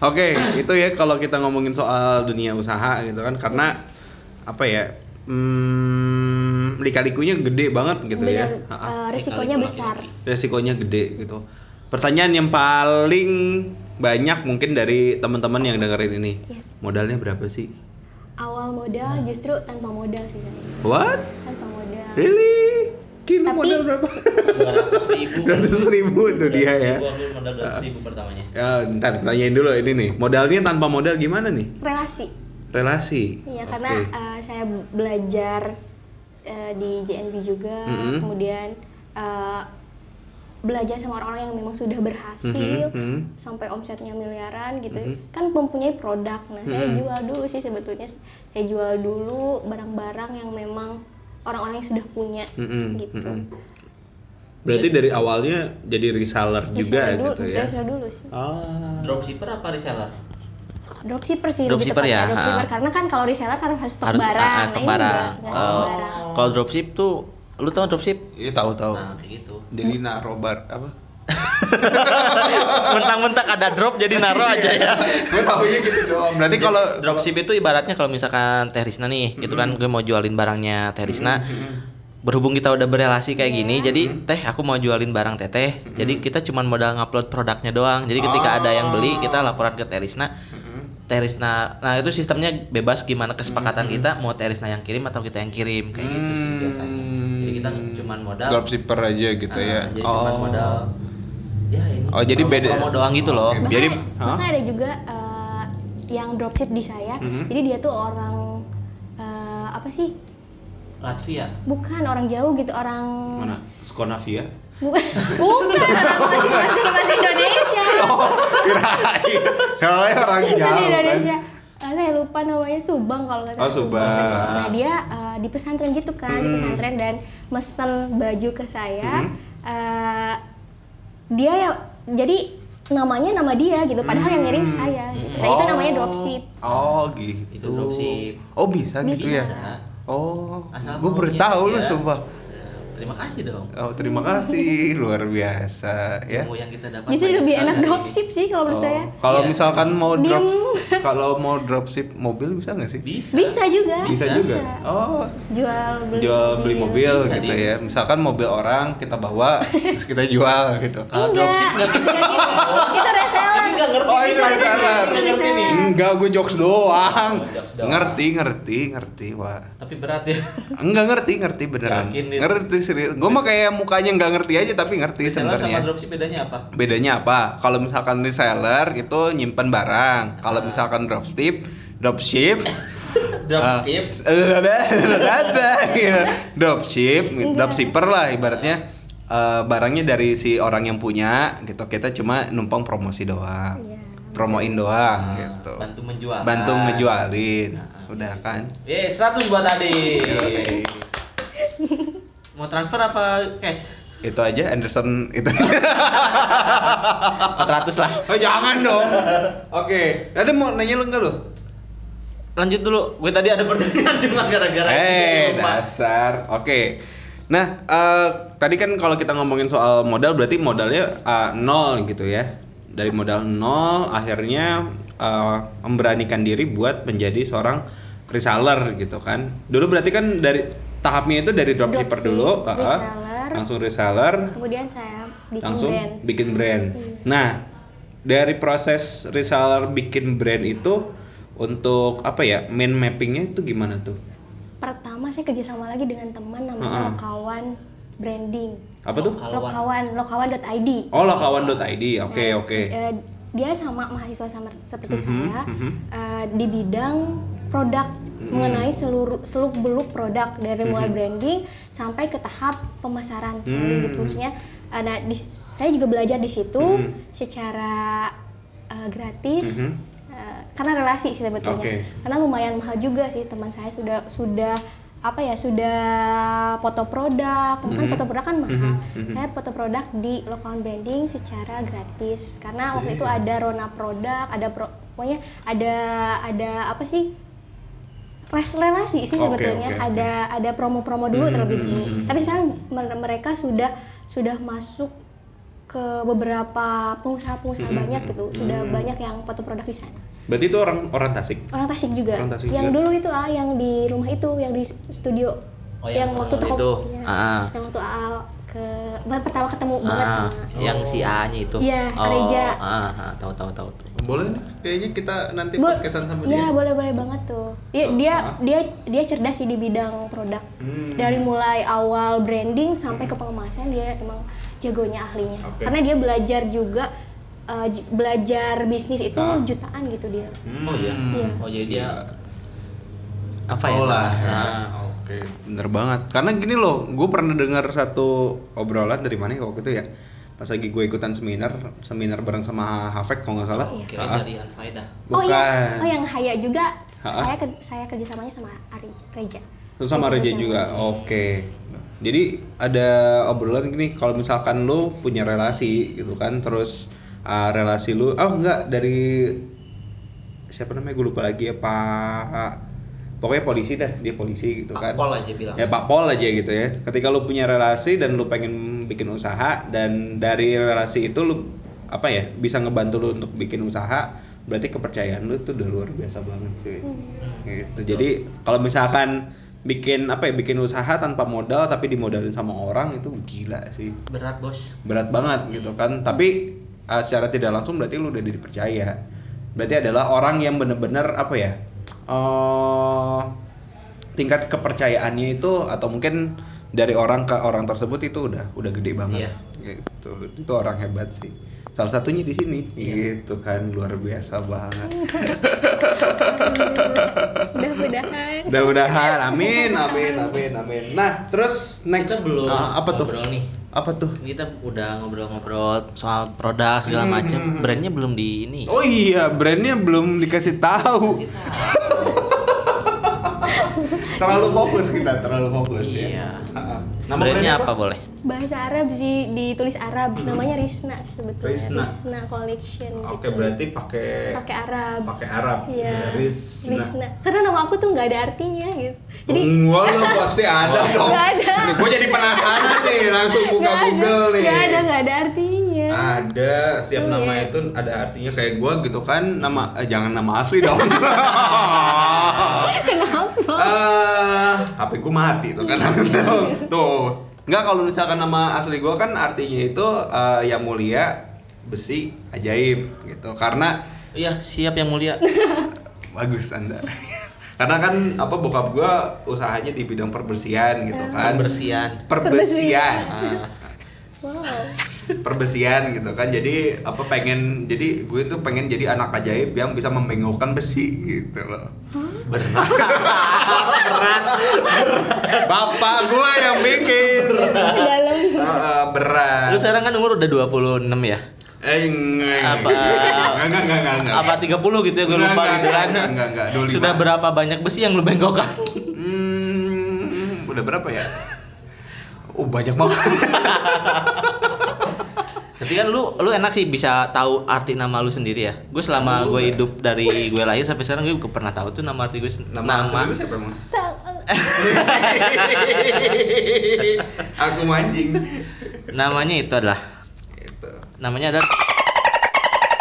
Oke, itu ya kalau kita ngomongin soal dunia usaha gitu kan karena apa ya? Hmm, lika-likunya gede banget gitu ya. Bener, Ha-ha. eh, risikonya besar Resikonya gede gitu. Pertanyaan yang paling banyak mungkin dari teman-teman yang dengerin ini. Iya. Modalnya berapa sih? awal modal justru tanpa modal sih What? tanpa modal Really? Kilo Tapi- modal berapa? 200 ribu 200 ribu tuh dia ya. modal 200 ribu pertamanya Ya, ntar tanyain dulu ini nih. Modalnya tanpa modal gimana nih? relasi Relasi. Iya karena eh, saya belajar eh, di JNB juga, Mhm. kemudian eh, belajar sama orang-orang yang memang sudah berhasil Mhm, mhm. sampai omsetnya miliaran gitu, Mhm. kan mempunyai produk. Nah saya Mhm. jual dulu sih sebetulnya, saya jual dulu barang-barang yang memang orang-orang yang sudah punya Mhm, gitu. mhm. Berarti dari awalnya jadi reseller juga Reseller dulu, gitu ya. reseller dulu sih. Ah. dropshipper apa reseller Dropshipper sih Dropshipper lebih ya, dropshipper karena kan kalau reseller kan harus stok harus barang, ah, Nah, stok ini barang Oh. barang. kalau dropship tuh lu tau dropship Iya tahu tahu. nah kayak gitu Jadi naruh bar apa? Mentang-mentang ada drop jadi naruh aja ya. Gue tahunya gitu doang. Berarti kalau dropship itu ibaratnya kalau misalkan Teh Risna nih gitu kan gue mau jualin barangnya Teh Risna. Berhubung kita udah berelasi kayak gini jadi teh aku mau jualin barang teteh jadi kita cuman modal ngupload produknya doang. Jadi ketika ada yang beli kita laporan ke Teh Risna. Teh Risna nah itu sistemnya bebas gimana kesepakatan kita mau Teh Risna yang kirim atau kita yang kirim kayak gitu sih biasanya. Jadi kita cuman modal. Dropshipper aja gitu Ah, ya. jadi cuman modal ya ini Oh, jadi promo- beda- promo doang gitu loh bahkan, Jadi, bahkan hah? ada juga eh, yang dropship di saya Mhm. jadi dia tuh orang eh, apa sih Latvia bukan orang jauh gitu orang Mana? Skonavia? bukan bukan orang masih Indonesia Oh, kirain. Kalau orang jauh kan. Indonesia Eh, saya lupa namanya Subang kalau nggak salah Oh, Subang. nah dia eh, di pesantren gitu kan di Hmm. pesantren dan mesen baju ke saya Hmm. Eh, dia ya jadi namanya nama dia gitu padahal yang ngirim saya gitu. nah itu namanya dropship Oh, gitu. Itu dropship. Oh, bisa, gitu ya. Bisa. Oh, gue baru tahu sumpah. Ya, terima kasih dong Oh, terima kasih, luar biasa ya. ilmu yang kita dapat justru lebih enak dropship sih kalau menurut Oh, saya Kalau Iya. misalkan mau drop, kalau mau dropship mobil bisa nggak sih? bisa bisa juga Bisa juga. Oh, jual beli jual beli mobil Bisa, gitu Di. ya. Misalkan mobil orang kita bawa, terus kita jual gitu. Kalau enggak dropship nggak gitu. Nggak ngerti Oh, itu reseller. Nggak ngerti nih Enggak, gue jokes doang. Oh, jokes doang. Ngerti, ngerti, ngerti, wah. tapi berat ya Enggak ngerti, ngerti beneran. Yakin? Ngerti serius. Gue mah kayak mukanya nggak ngerti aja tapi ngerti reseller sama sebenarnya. dropship bedanya apa Bedanya apa? Kalau misalkan reseller itu nyimpen barang. Kalau Ah. misalkan dropship, dropship dropship gitu. dropship, dropshipper lah ibaratnya eh, barangnya dari si orang yang punya gitu. Kita cuma numpang promosi doang. Iya. Promoin doang Ah, gitu. bantu menjual Bantu ngejualin. Nah. Udah kan? Ye, 100 buat tadi. Mau transfer apa cash? itu aja Anderson itu 400 lah. oh jangan dong oke ada mau nanya lu enggak lu Lanjut dulu. Gue tadi ada pertanyaan cuma gara-gara Eh, ini lupa. dasar. Oke. Nah, eh, tadi kan kalau kita ngomongin soal modal berarti modalnya eh, nol gitu ya. Dari modal nol akhirnya eh, memberanikan diri buat menjadi seorang reseller gitu kan. Dulu berarti kan dari tahapnya itu dari dropshipper Dropship, dulu, reseller. langsung reseller, Kemudian saya bikin langsung brand. bikin brand. Nah, dari proses reseller bikin brand itu untuk apa ya main mappingnya itu gimana tuh? Pertama saya kerjasama lagi dengan teman namanya Heeh. Lokawan Branding. Apa tuh? Lokawan. Lokawan, lokawan.id. Oh, lokawan.id. Oke, Nah, oke. eh, dia sama mahasiswa sama seperti Mhm, saya mhm. eh, di bidang produk mengenai seluruh seluk beluk produk dari mulai branding sampai ke tahap pemasaran sekali Hmm. gitu maksudnya nah di, saya juga belajar di situ Mhm. secara eh, gratis Mhm. karena relasi sih sebetulnya Oke. karena lumayan mahal juga sih teman saya sudah sudah apa ya sudah foto produk. Kan Mhm. foto produk kan mahal. Mhm, mhm. saya foto produk di local branding secara gratis. Karena waktu itu ada rona produk ada pro, pokoknya ada ada apa sih? Relasi sih Oke, sebetulnya. oke. ada ada promo-promo dulu Mhm, terlebih mhm, dulu tapi sekarang mer- mereka sudah sudah masuk ke beberapa pengusaha-pengusaha Mhm, banyak gitu sudah banyak yang foto produk di sana Berarti itu orang orang Tasik. orang Tasik juga Orang Tasik yang juga. dulu itu ah yang di rumah itu yang di studio Oh, yang, yang waktu toko itu. iya. Ah. yang waktu AA ke pertama ketemu banget Ah, sama yang si A-nya itu. Iya, Reja. Ah, ah, tahu tahu tahu tuh. Boleh nih. Kayaknya kita nanti Bo- podcastan sama Iya, dia. boleh boleh banget tuh. Dia Oh, dia ah. dia dia cerdas sih di bidang produk. Hmm. Dari mulai awal branding sampai ke pengemasan dia emang jagonya ahlinya. Oke. Karena dia belajar juga j- belajar bisnis itu Ah. jutaan gitu dia. Hmm. Oh iya. Iya. Oh jadi dia apa ya? Oh lah. ya. Nah, Oke, bener banget. Karena gini loh, gue pernah dengar satu obrolan dari mana ya waktu itu ya. Pas lagi gue ikutan seminar, seminar bareng sama Hafek kalau nggak salah. Oh, iya. kira Ah, dari Anfaida. Oh Bukan. iya, oh yang Haya juga Ha-ha. saya ker- saya kerjasamanya sama Ari Reja. Terus sama Reja Reja. juga. Oke. Jadi ada obrolan gini, kalau misalkan lu punya relasi gitu kan, terus uh, relasi lu, oh enggak dari siapa namanya gue lupa lagi ya Pak. Pokoknya polisi dah, dia polisi gitu Pak kan. Pol aja bilang. Ya Pak Pol aja gitu ya. Ketika lu punya relasi dan lu pengen bikin usaha dan dari relasi itu lu apa ya bisa ngebantu lu untuk bikin usaha, berarti kepercayaan lu tuh udah luar biasa banget cuy. Gitu. Jadi kalau misalkan bikin apa ya bikin usaha tanpa modal tapi dimodalin sama orang itu gila sih. Berat bos. Berat banget gitu kan. Tapi uh, secara tidak langsung berarti lu udah dipercaya. Berarti adalah orang yang bener-bener apa ya? Eh tingkat kepercayaannya itu atau mungkin dari orang ke orang tersebut itu udah udah gede banget. Iya. Gitu. Itu orang hebat sih. Salah satunya di sini. Gitu kan luar biasa banget. Mudah-mudahan. Mudah-mudahan. Amin, amin, amin, amin. Nah, terus next Kita belum Ah, apa tuh? nih. Apa tuh? Kita udah ngobrol-ngobrol soal produk segala Hmm, macam. hmm, hmm. Brandnya belum di ini. Oh iya, brandnya belum dikasih tahu. Terlalu fokus kita, terlalu fokus ya. Iya. Ah, ah. Brandnya apa boleh? Bahasa Arab sih ditulis Arab, namanya Risna sebetulnya. Risna. Collection Oke, gitu. berarti pakai pakai Arab. pakai Arab. Iya. Risna. Risna. Karena nama aku tuh nggak ada artinya gitu. Jadi Enggak lah, pasti ada dong. Nggak ada. Gue jadi penasaran nih, langsung buka ada, Google nih. nggak ada, nggak ada artinya. Ada, setiap Oh, nama iya. itu ada artinya kayak gua gitu kan. Nama eh, jangan nama asli dong. Kenapa? Eh, HP gua mati tuh kan tuh. tuh. Enggak kalau misalkan nama asli gua kan artinya itu eh, yang mulia, besi, ajaib gitu. Karena Iya, siap yang mulia. bagus Anda. Karena kan apa bokap gua usahanya di bidang perbersihan gitu kan. Pembersihan. Perbesian. Ah, Wow. Perbesian gitu kan jadi apa pengen jadi gue tuh pengen jadi anak ajaib yang bisa membengkokkan besi gitu loh berat. bapak gue yang bikin Dalam. Heeh, berat Lu sekarang kan umur udah 26 ya? eh enggak Apa? enggak enggak enggak enggak, enggak. Apa 30 gitu ya gue lupa enggak, gitu kan. enggak, enggak, enggak, 25. Sudah berapa banyak besi yang lu bengkokkan? Hmm, udah berapa ya Oh banyak banget. Tapi kan lu lu enak sih bisa tahu arti nama lu sendiri ya. Gue selama gue hidup dari gue lahir sampai sekarang gue pernah tahu tuh nama arti gue sen- Nama, nama. lu siapa emang? Aku mancing. namanya itu adalah Gitu. namanya adalah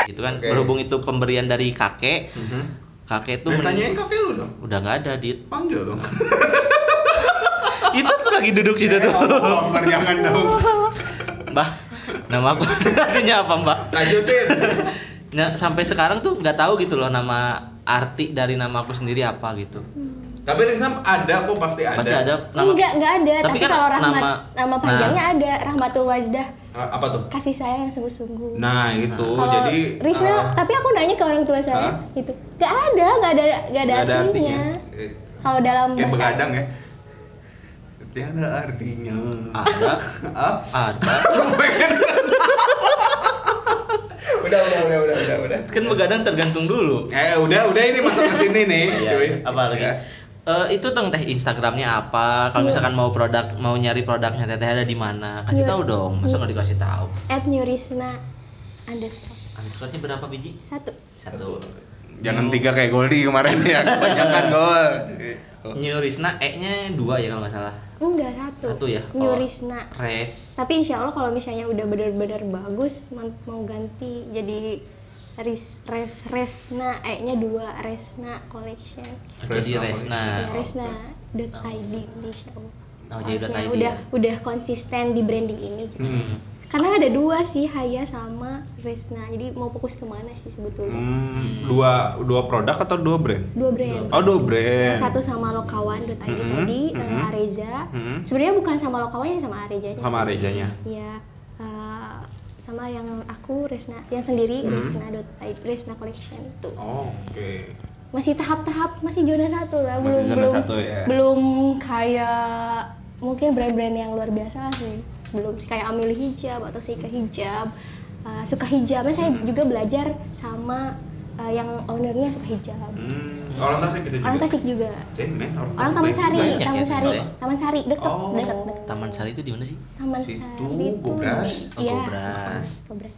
gitu kan Oke. berhubung itu pemberian dari kakek kakek itu Tuh men- tanyain kakek lu dong. udah nggak ada dit Panggil dong. itu tuh lagi duduk situ tuh Oh, Omar, jangan dong. mbah nama aku artinya apa mbah Lanjutin. nah, sampai sekarang tuh nggak tahu gitu loh nama arti dari nama aku sendiri apa gitu Tapi Rizna ada kok pasti ada. pasti ada nama Enggak, enggak ada. Tapi Tapi, kan kalau rahmat nama- nama, panjangnya ada, Rahmatul Wajdah. Ah, Apa tuh? Kasih sayang yang sungguh-sungguh. Nah, itu kalau jadi Risna, ah, tapi aku nanya ke orang tua saya Hah? gitu. Gak ada, gak ada, gak ada, nggak ada artinya. Eh, Kalau dalam Kayak bahasa begadang ya. Tiada artinya. ada ada udah, udah, udah, udah, udah, udah. kan begadang tergantung dulu Eh, udah, udah ini masuk ke sini nih, Iya, cuy. apa lagi Ya. Eh, itu dong teh Instagramnya apa kalau Iya. misalkan mau produk mau nyari produknya teteh ada di mana kasih Iya. tahu dong masa nggak dikasih tahu at Nurisna underscore Antrotnya berapa biji satu. satu Jangan tiga kayak Goldie kemarin ya, kebanyakan gol. New Risna E nya dua ya kalau nggak salah Enggak satu. Satu ya? Oh. Nurisna. res Tapi insya Allah kalau misalnya udah benar-benar bagus mau ganti jadi ris res resna e nya dua resna collection jadi Resna Resna ya resna dot id insya Allah Oh, jadi dot Collection. ID udah ya? udah konsisten di branding ini Hmm. Karena ada dua sih Haya sama Resna jadi mau fokus ke mana sih sebetulnya Hmm, dua dua produk atau dua brand? dua brand Oh, dua brand. yang satu sama lokawan.id Mhm, tadi eh, mhm. Areza Mhm. sebenarnya bukan sama lokawan ya sama Arezanya Sama sih. Arezanya. Iya, eh, sama yang aku Resna yang sendiri Mhm. Resna.id Resna collection itu Oh, Oke. masih tahap-tahap masih zona satu lah Masih belum zona belum satu ya. belum kayak mungkin brand-brand yang luar biasa sih belum sih kayak Amili Hijab atau Seika Hijab eh, suka hijab Kan saya Mhm. juga belajar sama eh, yang ownernya suka hijab Hmm, orang Tasik gitu juga. orang Tasik juga orang, Taman Sari ya. banyak Taman ya, Sari ya. Taman Sari deket Oh. deket, deket. Taman Sari itu di mana sih Taman Situ, Sari itu Gobras. di- Oh, Gobras. Gobras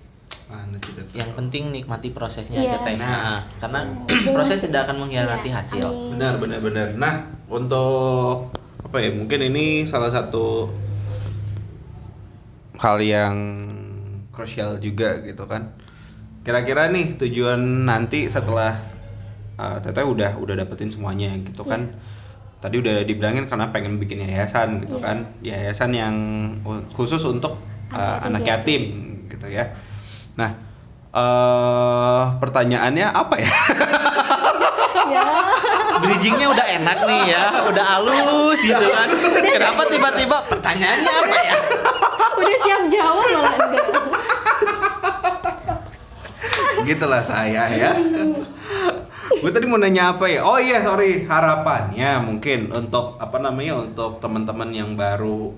yang penting nikmati prosesnya Iya. aja teh Nah. Nah, karena Iya. proses tidak akan mengkhianati Iya, hasil. Benar, benar, benar. Nah, untuk apa ya? Mungkin ini salah satu hal yang krusial juga gitu kan. Kira-kira nih tujuan nanti setelah uh, Teteh udah udah dapetin semuanya gitu kan. Tadi udah dibilangin karena pengen bikin yayasan gitu Iya. kan. Yayasan yang khusus untuk uh, Anak anak yatim yatim gitu ya. Nah, eh pertanyaannya apa ya? ya bridgingnya udah enak nih ya udah halus gitu kan kenapa tiba-tiba pertanyaannya apa ya udah siap jawab malah enggak Gitulah saya ya. Gue tadi mau nanya apa ya? Oh iya sorry harapannya mungkin untuk apa namanya untuk teman-teman yang baru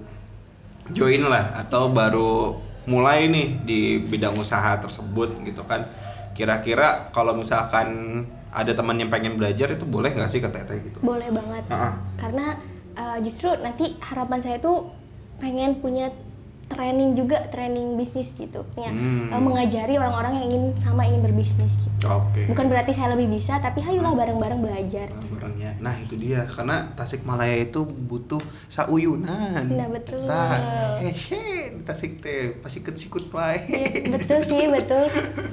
join lah atau baru mulai nih di bidang usaha tersebut gitu kan. Kira-kira kalau misalkan ada teman yang pengen belajar itu boleh nggak sih ke Teteh gitu? boleh banget Ah, ah. karena uh, justru nanti harapan saya tuh pengen punya training juga training bisnis gitu ya Hmm. Uh, mengajari orang-orang yang ingin sama ingin berbisnis gitu Oke. bukan berarti saya lebih bisa tapi hayulah bareng-bareng belajar Nah, barangnya. Nah itu dia karena Tasikmalaya itu butuh sauyunan. Nah, betul. Tah, eh Tasik teh pasti ikut sikut wae. Iya, betul sih betul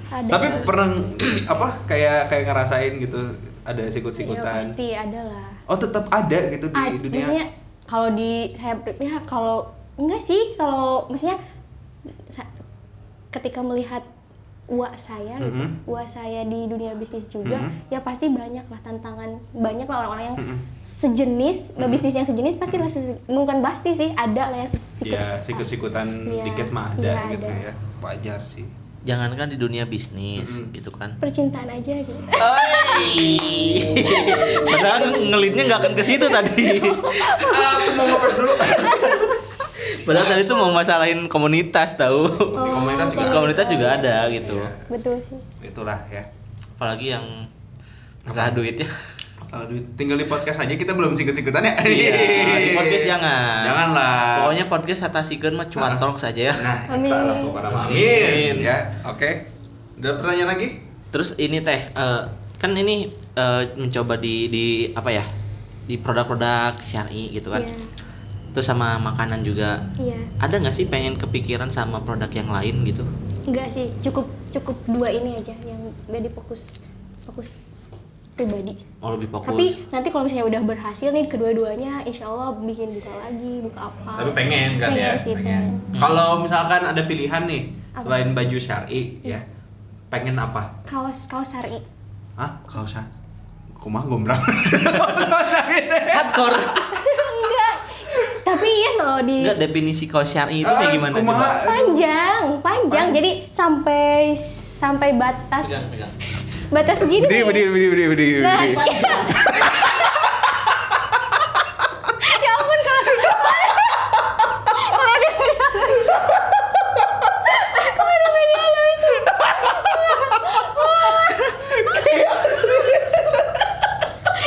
ada Tapi pernah apa kayak kayak ngerasain gitu ada ya, sikut-sikutan. pasti ada lah Oh tetap ada gitu di Ah, dunia. kalau di saya ya kalau enggak sih kalau maksudnya sa- ketika melihat uak saya gitu Mhm. uak saya di dunia bisnis juga Mhm. ya pasti banyak lah tantangan banyak lah orang-orang yang Mhm. sejenis bisnis yang sejenis pasti lah se- bukan pasti sih ada lah sikut Ya sikut-sikutan Iya, dikit mah ada iya, gitu ada. ya. Wajar sih. jangankan di dunia bisnis Mm-mm. gitu kan percintaan aja gitu padahal ngelitnya nggak akan ke situ tadi Aku mau ngepres dulu. padahal tadi tuh mau masalahin komunitas tahu komunitas juga. komunitas juga ada gitu Iya. betul sih Itulah ya. apalagi yang masalah duit ya Kalau di- tinggal di podcast aja kita belum sikut-sikutan ya. Iya, di podcast jangan. Janganlah. Pokoknya podcast atasikeun mah cuma Ah. talk saja ya. Nah, Amin. kita lah mah. Amin. Amin. Ya, oke. Ada pertanyaan lagi? Terus ini teh eh, kan ini eh, mencoba di di apa ya? Di produk-produk syar'i gitu kan. Iya. Terus sama makanan juga. Iya. Ada nggak sih pengen kepikiran sama produk yang lain gitu? Enggak sih, cukup cukup dua ini aja yang jadi fokus fokus pribadi. Oh lebih fokus. Tapi nanti kalau misalnya udah berhasil nih kedua-duanya, insya Allah bikin buka lagi, buka apa? Tapi pengen kan Pengen ya? sih, pengen. pengen. Kalau misalkan ada pilihan nih Apa? selain baju syar'i Iya. ya. Pengen apa? Kaos kaos syari. Hah? Kaos syar'i? Kumaha gombrang. hardcore. Enggak. Tapi ya kalau di Enggak definisi kaos syar'i itu Ah, kayak gimana kumaha? coba? panjang, panjang. Jadi sampai sampai batas Pegang, pegang. batas segini. Berdiri, berdiri, berdiri, berdiri, berdiri. Nah, berdiri. ya ampun kalau kalau ada video lucu. kalau ada video lucu.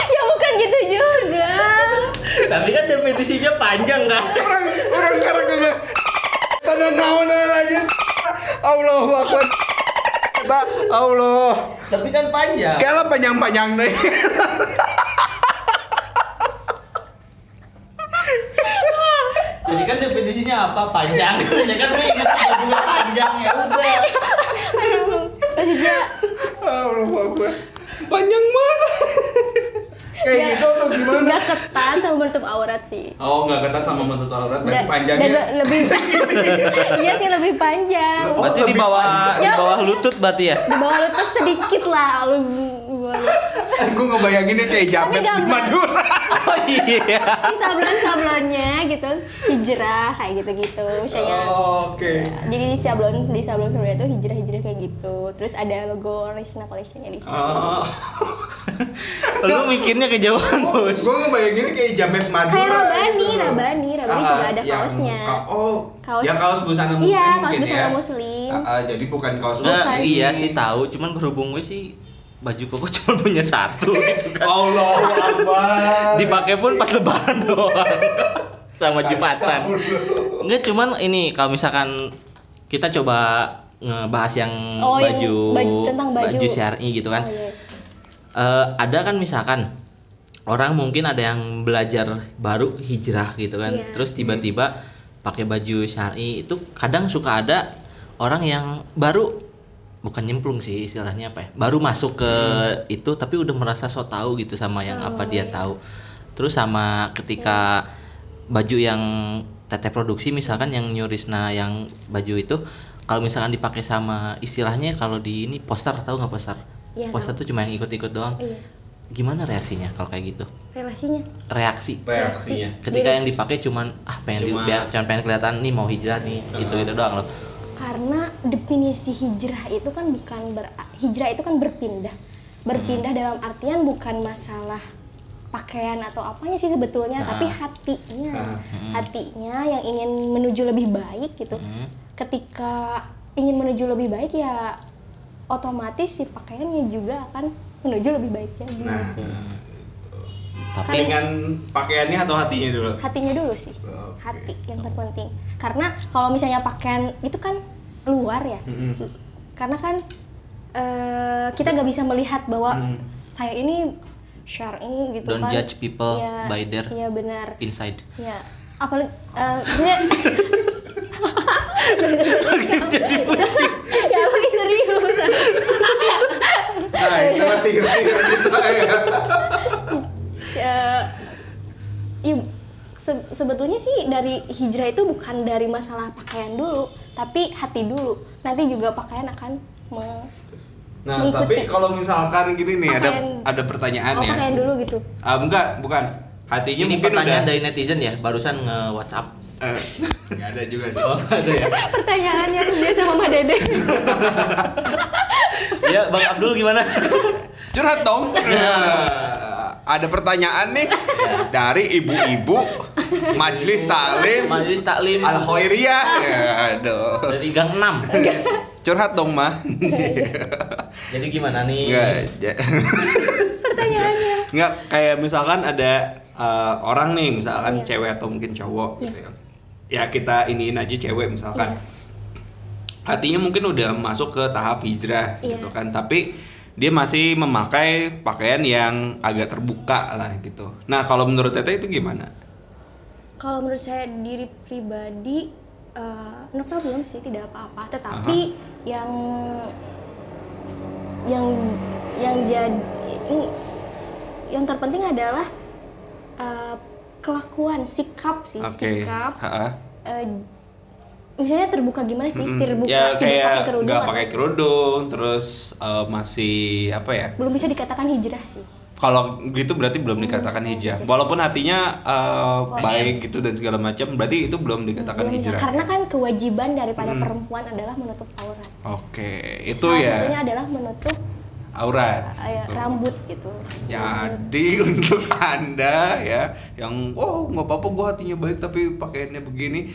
ya bukan gitu juga. Tapi kan definisinya panjang kan? orang orang karek aja tanah naon aja Allahu akbar kita Allah Tapi kan panjang. kalah panjang-panjang deh Jadi kan definisinya apa? Panjang. ya kan gue ingat bajunya panjang ya udah. Maksudnya Allahu akbar panjang banget kayak Ya. gitu atau gimana ketat sama menutup aurat sih. oh nggak ketat sama menutup aurat berarti Dan- panjangnya dan lebih iya sih lebih panjang. Oh, Berarti di bawah di panjang. bawah lutut berarti ya? Di bawah lutut sedikit lah, di lutut. gue ngebayanginnya kayak jamet di. Madura Oh iya. Di sablon-sablonnya gitu, hijrah kayak gitu-gitu. Misalnya Oh, oke jadi di sablon di sablon sablon itu hijrah-hijrah kayak gitu. Terus ada logo Resna Collection-nya di situ. oh Lu mikirnya kejauhan, Bos. gue ngebayanginnya kayak jamet Madura Kayak Rabani, gitu. Rabani, Rabani Ah, juga ada kaosnya. ka- oh, Kaos- yang kaos busana muslim Iya, kaos mungkin busana ya. muslim. Ah, ah, jadi bukan kaos Nah, Bukan. iya sih tahu, cuman berhubung gue sih baju koko cuma punya satu gitu kan. Allah Akbar. Dipakai pun pas lebaran doang. Sama Jumatan. Enggak cuman ini kalau misalkan kita coba ngebahas yang Oh, yang baju, baju- tentang baju. syar'i gitu kan. Oh, iya. Eh, ada kan misalkan orang mungkin ada yang belajar baru hijrah gitu kan. Iya. Terus tiba-tiba pakai baju syar'i itu kadang suka ada orang yang baru bukan nyemplung sih istilahnya apa ya. Baru masuk ke itu tapi udah merasa so tahu gitu sama yang Oh, apa dia iya. tahu. Terus sama ketika baju yang teteh produksi misalkan yang nyurisna yang baju itu kalau misalkan dipakai sama istilahnya kalau di ini poster tahu nggak poster? Iya, poster tahu. tuh cuma yang ikut-ikut doang. Iya. Gimana reaksinya kalau kayak gitu? Relasinya. Reaksi. reaksinya. Ketika yang dipakai cuman ah pengen di, Cuma- biar- cuman pengen kelihatan nih mau hijrah nih gitu-gitu doang loh. Karena definisi hijrah itu kan bukan ber hijrah itu kan berpindah. Berpindah Hmm. dalam artian bukan masalah pakaian atau apanya sih sebetulnya, Nah. tapi hatinya. Nah. Hatinya yang ingin menuju lebih baik gitu. Hmm. Ketika ingin menuju lebih baik ya otomatis si pakaiannya juga akan menuju lebih baik jadi. Nah, Tapi dengan pakaiannya atau hatinya dulu? Hatinya dulu sih. Oke. Hati yang terpenting. Karena kalau misalnya pakaian itu kan luar ya. Mm-mm. karena kan eh, kita nggak bisa melihat bahwa Hmm. saya ini syar'i gitu Don't kan. judge people Iya, by their iya benar. inside. ya apalagi eh, sebenarnya Jadi pusing. ya lebih serius. Nah, itu masih sihir kita ya. ya, ya, se- sebetulnya sih dari hijrah itu bukan dari masalah pakaian dulu tapi hati dulu. Nanti juga pakaian akan me- Nah, tapi kalau misalkan gini nih ada Pakaian- ada pertanyaan oh ya. pakaian dulu gitu Ah, bukan, bukan. Hatinya Ini mungkin pertanyaan udah dari netizen ya, barusan nge WhatsApp. Eh, nggak ada juga sih. Oh, ada ya. pertanyaannya biasa mama dede ya, Bang Abdul gimana? Curhat dong. Nah, ada pertanyaan nih dari ibu-ibu Majelis Taklim Majelis Taklim Al Khairiyah. Ya, aduh. dari Gang 6. Curhat dong, mah. Jadi gimana nih? Enggak. ja- pertanyaannya Nggak kayak misalkan ada eh, orang nih, misalkan Iya. cewek atau mungkin cowok gitu Iya. ya. Ya kita iniin aja cewek misalkan. Iya. Hatinya mungkin udah masuk ke tahap hijrah Iya. gitu kan, tapi dia masih memakai pakaian yang agak terbuka lah gitu. Nah, kalau menurut Teteh itu gimana? Kalau menurut saya diri pribadi eh, no problem sih tidak apa-apa. Tetapi yang yang yang jadi yang terpenting adalah eh, kelakuan, sikap sih, Oke. sikap. Eh, misalnya terbuka gimana sih? Mm-mm. Terbuka ya tidak pakai kerudung nggak pakai kerudung, terus eh, masih apa ya? belum bisa dikatakan hijrah sih. Kalau gitu berarti belum Belum dikatakan bisa hijrah. Walaupun hatinya Wah. baik gitu dan segala macam, berarti itu belum dikatakan Belum bisa. hijrah. Karena kan kewajiban daripada Mm. perempuan adalah menutup aurat. Oke, itu Salah ya satunya adalah menutup aurat. eh, Tuh. rambut gitu. Jadi untuk anda ya yang oh nggak apa-apa gua hatinya baik tapi pakaiannya begini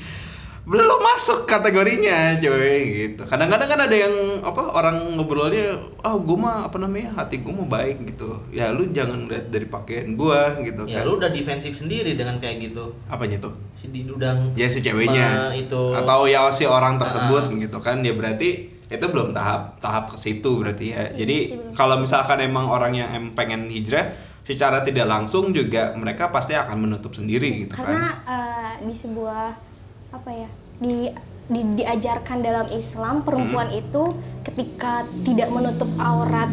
belum masuk kategorinya coy gitu. Kadang-kadang kan ada yang apa orang ngobrolnya oh gue mah apa namanya hati gue mah baik gitu. Ya lu jangan lihat dari pakaian gua gitu Ya kan. lu udah defensif sendiri dengan kayak gitu. apanya tuh? Si didudang ya si ceweknya. Itu. Atau ya si orang tersebut Ah. gitu kan. Ya berarti itu belum tahap tahap ke situ berarti ya. Iya jadi kalau misalkan emang orang yang em pengen hijrah secara tidak langsung juga mereka pasti akan menutup sendiri gitu Karena kan. eh, di sebuah apa ya di, di- diajarkan dalam Islam perempuan Hmm. itu ketika tidak menutup aurat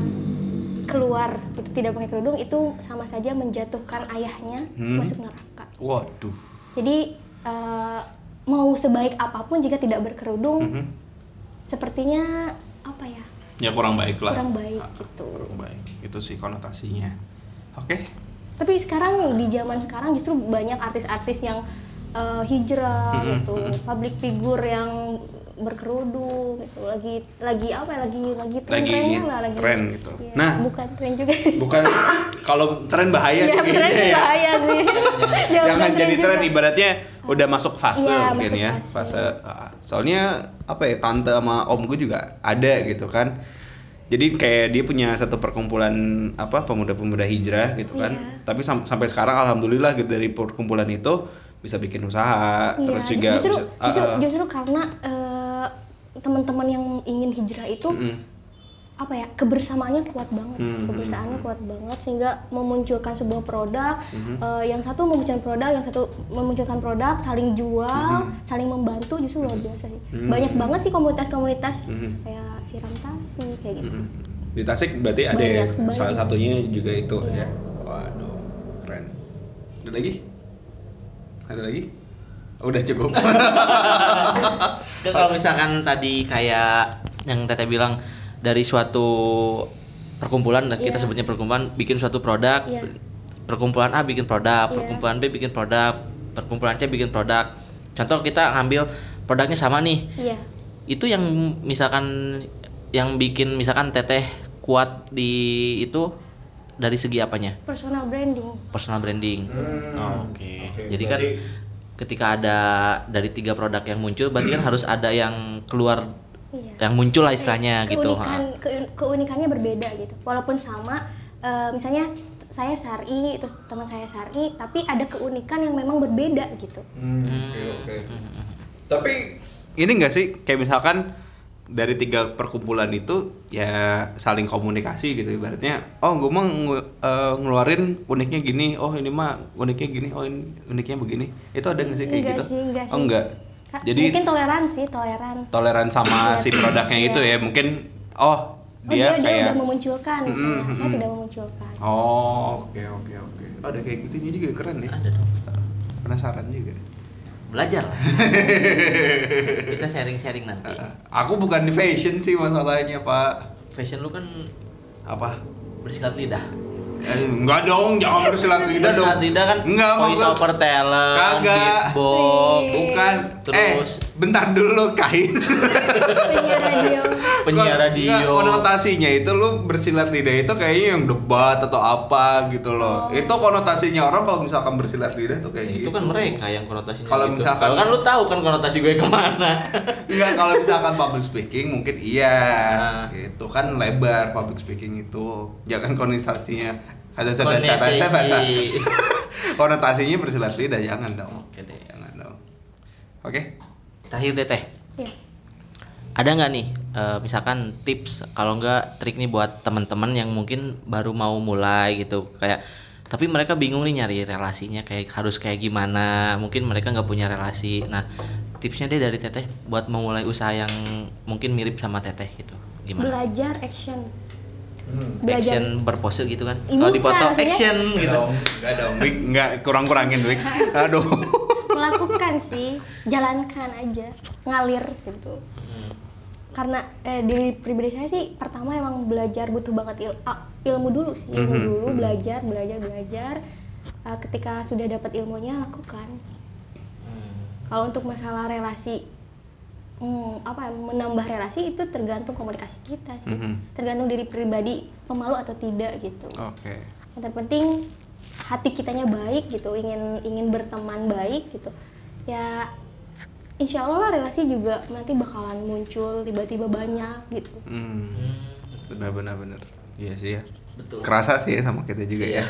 keluar itu tidak pakai kerudung itu sama saja menjatuhkan ayahnya Hmm. masuk neraka. waduh Jadi eh, mau sebaik apa pun jika tidak berkerudung Mhm. sepertinya apa ya ya kurang baik lah kurang baik Ah, gitu. kurang baik itu sih konotasinya oke Tapi sekarang di zaman sekarang justru banyak artis-artis yang eh, hijrah Mm-mm, gitu, public figure yang berkerudung gitu, lagi lagi apa ya, lagi lagi tren Lagi trennya lah lagi. tren gitu. Iya, Nah. bukan tren juga. bukan kalau tren bahaya nih tren ya. bahaya sih. Jangan jangan jadi tren ibaratnya udah masuk fase Iya, mungkin masuk ya fase. fase ah, soalnya apa ya tante sama om gue juga ada gitu kan jadi kayak dia punya satu perkumpulan apa pemuda-pemuda hijrah gitu kan Iya. tapi sam- sampai sekarang alhamdulillah gitu dari perkumpulan itu bisa bikin usaha Iya, terus juga justru bisa- justru, ah. justru karena eh, teman-teman yang ingin hijrah itu Mm-mm. apa ya kebersamaannya kuat banget Hmm, kebersamaannya hmm, kuat banget sehingga memunculkan sebuah produk Mhm. eh, yang satu memunculkan produk yang satu memunculkan produk saling jual Mhm. saling membantu justru luar biasa sih Hmm. banyak banget sih komunitas-komunitas Mhm. kayak siram tasi kayak gitu Mm-mm. di Tasik berarti ada ya Banyak, banyak. salah satunya juga itu ya Iya. waduh keren ada lagi ada lagi udah cukup kalau misalkan tadi kayak yang Teteh bilang dari suatu perkumpulan dan kita Iya. sebutnya perkumpulan bikin suatu produk, Iya. perkumpulan A bikin produk, Iya. perkumpulan B bikin produk, perkumpulan C bikin produk. Contoh kita ngambil produknya sama nih. iya Itu yang misalkan yang bikin misalkan Teteh kuat di itu dari segi apanya? personal branding Personal branding. Hmm, Oh, Oke. oke, Jadi kan berarti- ketika ada dari tiga produk yang muncul, berarti kan harus ada yang keluar iya yang muncul lah istilahnya Kayak gitu. keun- keunikannya berbeda gitu walaupun sama eh, misalnya saya Sari terus teman saya Sari tapi ada keunikan yang memang berbeda gitu Hmm, Hmm. oke oke tapi ini enggak sih kayak misalkan dari tiga perkumpulan itu ya saling komunikasi gitu. Ibaratnya oh gue mah eh, ngeluarin uniknya gini oh ini mah uniknya gini oh ini uniknya begini. Itu ada nggak sih kayak enggak gitu? sih enggak sih. oh enggak. Ka- jadi mungkin toleransi toleran. toleran sama si produknya Iya. itu ya. Mungkin oh oh dia, dia, dia kayak udah memunculkan misalnya. Mm-mm, saya tidak memunculkan. Oh oke oke oke. Ada kayak gitunya juga keren ya. Ada dong. penasaran juga Belajar lah. Kita sharing-sharing nanti. Eh, aku bukan di fashion sih masalahnya pak Fashion lu kan apa bersilat lidah. Eh, enggak dong jangan bersilat lidah dong Bersilat lidah kan enggak voice over talent, Kagak. beatbox, bukan terus eh bentar dulu kain penyiar radio penyiar radio. enggak, konotasinya itu lu bersilat lidah itu kayaknya yang debat atau apa gitu loh Oh. itu konotasinya orang kalau misalkan bersilat lidah tuh kayak itu gitu kan mereka yang konotasinya Kalau gitu. misalkan- Kalau kan lu tahu kan konotasi gue ke mana. Enggak, kalau misalkan public speaking mungkin iya. Nah. Itu kan lebar public speaking itu. Jangan konotasinya Ada cerdas bahasa bahasa. Konotasi. Konotasinya bersilat lidah jangan dong. Oke deh. Jangan dong. Oke. Terakhir deh teh. Iya. Ada nggak nih, eh, misalkan tips kalau nggak trik nih buat teman-teman yang mungkin baru mau mulai gitu, kayak tapi mereka bingung nih nyari relasinya kayak harus kayak gimana, mungkin mereka nggak punya relasi. Nah, tipsnya deh dari teteh buat memulai usaha yang mungkin mirip sama teteh gitu, gimana? Belajar action. Hmm. Belajar. Action berpose gitu kan? Ih, Kalau bukan, dipoto maksudnya- action Enggak gitu. dong, enggak dong. Wik, enggak kurang-kurangin, Wik. Aduh. Melakukan sih, jalankan aja, ngalir gitu. Hmm. Karena eh, di pribadi saya sih pertama emang belajar butuh banget il- ah, ilmu dulu sih, ilmu Mhm, dulu mhm. belajar, belajar, belajar. Ah, ketika sudah dapat ilmunya lakukan. Hmm. Kalau untuk masalah relasi, hmm, apa ya, menambah relasi itu tergantung komunikasi kita sih, Mhm. tergantung diri pribadi pemalu atau tidak gitu. Oke. Yang terpenting hati kitanya baik gitu, ingin ingin berteman baik gitu. Ya insya Allah lah relasi juga nanti bakalan muncul tiba-tiba banyak gitu. Hmm. Hmm. Benar benar benar. Iya sih ya. Betul. Kerasa sih ya sama kita juga Iya. ya.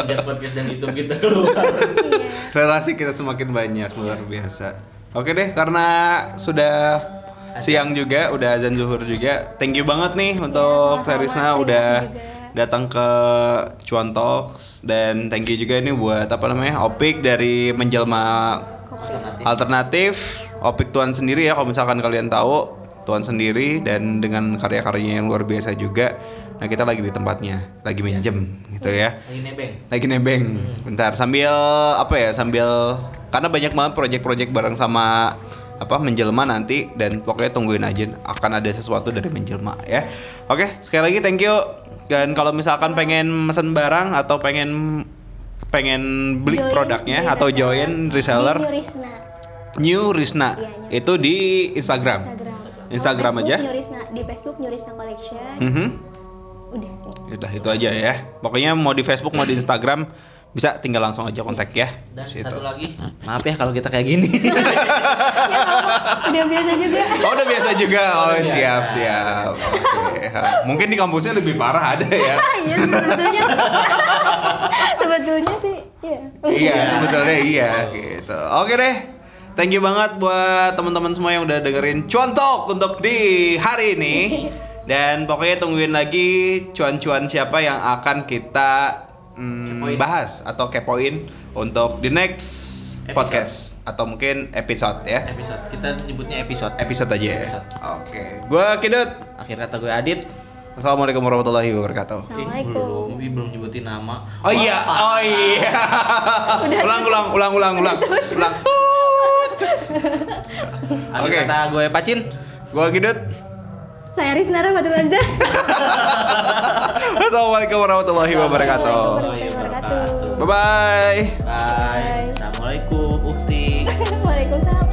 Semenjak podcast dan YouTube kita keluar. Iya. Relasi kita semakin banyak luar biasa. Oke deh, karena sudah siang juga, udah azan zuhur juga. Thank you banget nih untuk sama-sama. Ferisna Terima udah juga. datang ke Cuan Talks dan thank you juga ini buat apa namanya Opik dari menjelma Alternatif. alternatif Opik Tuan sendiri ya kalau misalkan kalian tahu Tuan sendiri dan dengan karya-karyanya yang luar biasa juga. Nah kita lagi di tempatnya, lagi minjem gitu ya Lagi nebeng. lagi nebeng bentar sambil apa ya sambil karena banyak banget project-project bareng sama apa menjelma nanti dan pokoknya tungguin aja akan ada sesuatu dari menjelma ya oke sekali lagi thank you dan kalau misalkan pengen mesen barang atau pengen pengen beli Join produknya di atau join reseller Di New Risna. New Risna New itu di Instagram Instagram. Instagram aja New Risna. Di Facebook New Risna Collection. Mhm. Udah. Udah itu aja ya pokoknya mau di Facebook mau di Instagram bisa tinggal langsung aja kontak ya Dan Situ. satu lagi, maaf ya kalau kita kayak gini. ya udah biasa juga. Oh udah biasa juga. Oh siap siap. Oke. Mungkin di kampusnya lebih parah ada ya. Iya sebetulnya. sebetulnya sih iya. iya sebetulnya iya gitu. Oke deh. Thank you banget buat teman-teman semua yang udah dengerin Cuantok untuk di hari ini. Dan pokoknya tungguin lagi cuan-cuan siapa yang akan kita mm, Kepoin. bahas atau kepoin untuk the next Episode. podcast atau mungkin episode ya. episode kita nyebutnya episode. Episode aja ya. Episode. Oke. Gua Kidut. Akhir kata gue Adit. Assalamualaikum warahmatullahi wabarakatuh. Assalamualaikum. Belum, belum nyebutin nama. Oh iya, oh iya. ulang, ulang, ulang, ulang, ulang, ulang. Akhir Oke. kata gue Pacin. Gua Kidut. Saya Rizna Rahmatul Azhar. Assalamualaikum warahmatullahi wabarakatuh. Assalamualaikum warahmatullahi wabarakatuh. Bye bye. Bye. Bye. Assalamualaikum Ukti. Waalaikumsalam.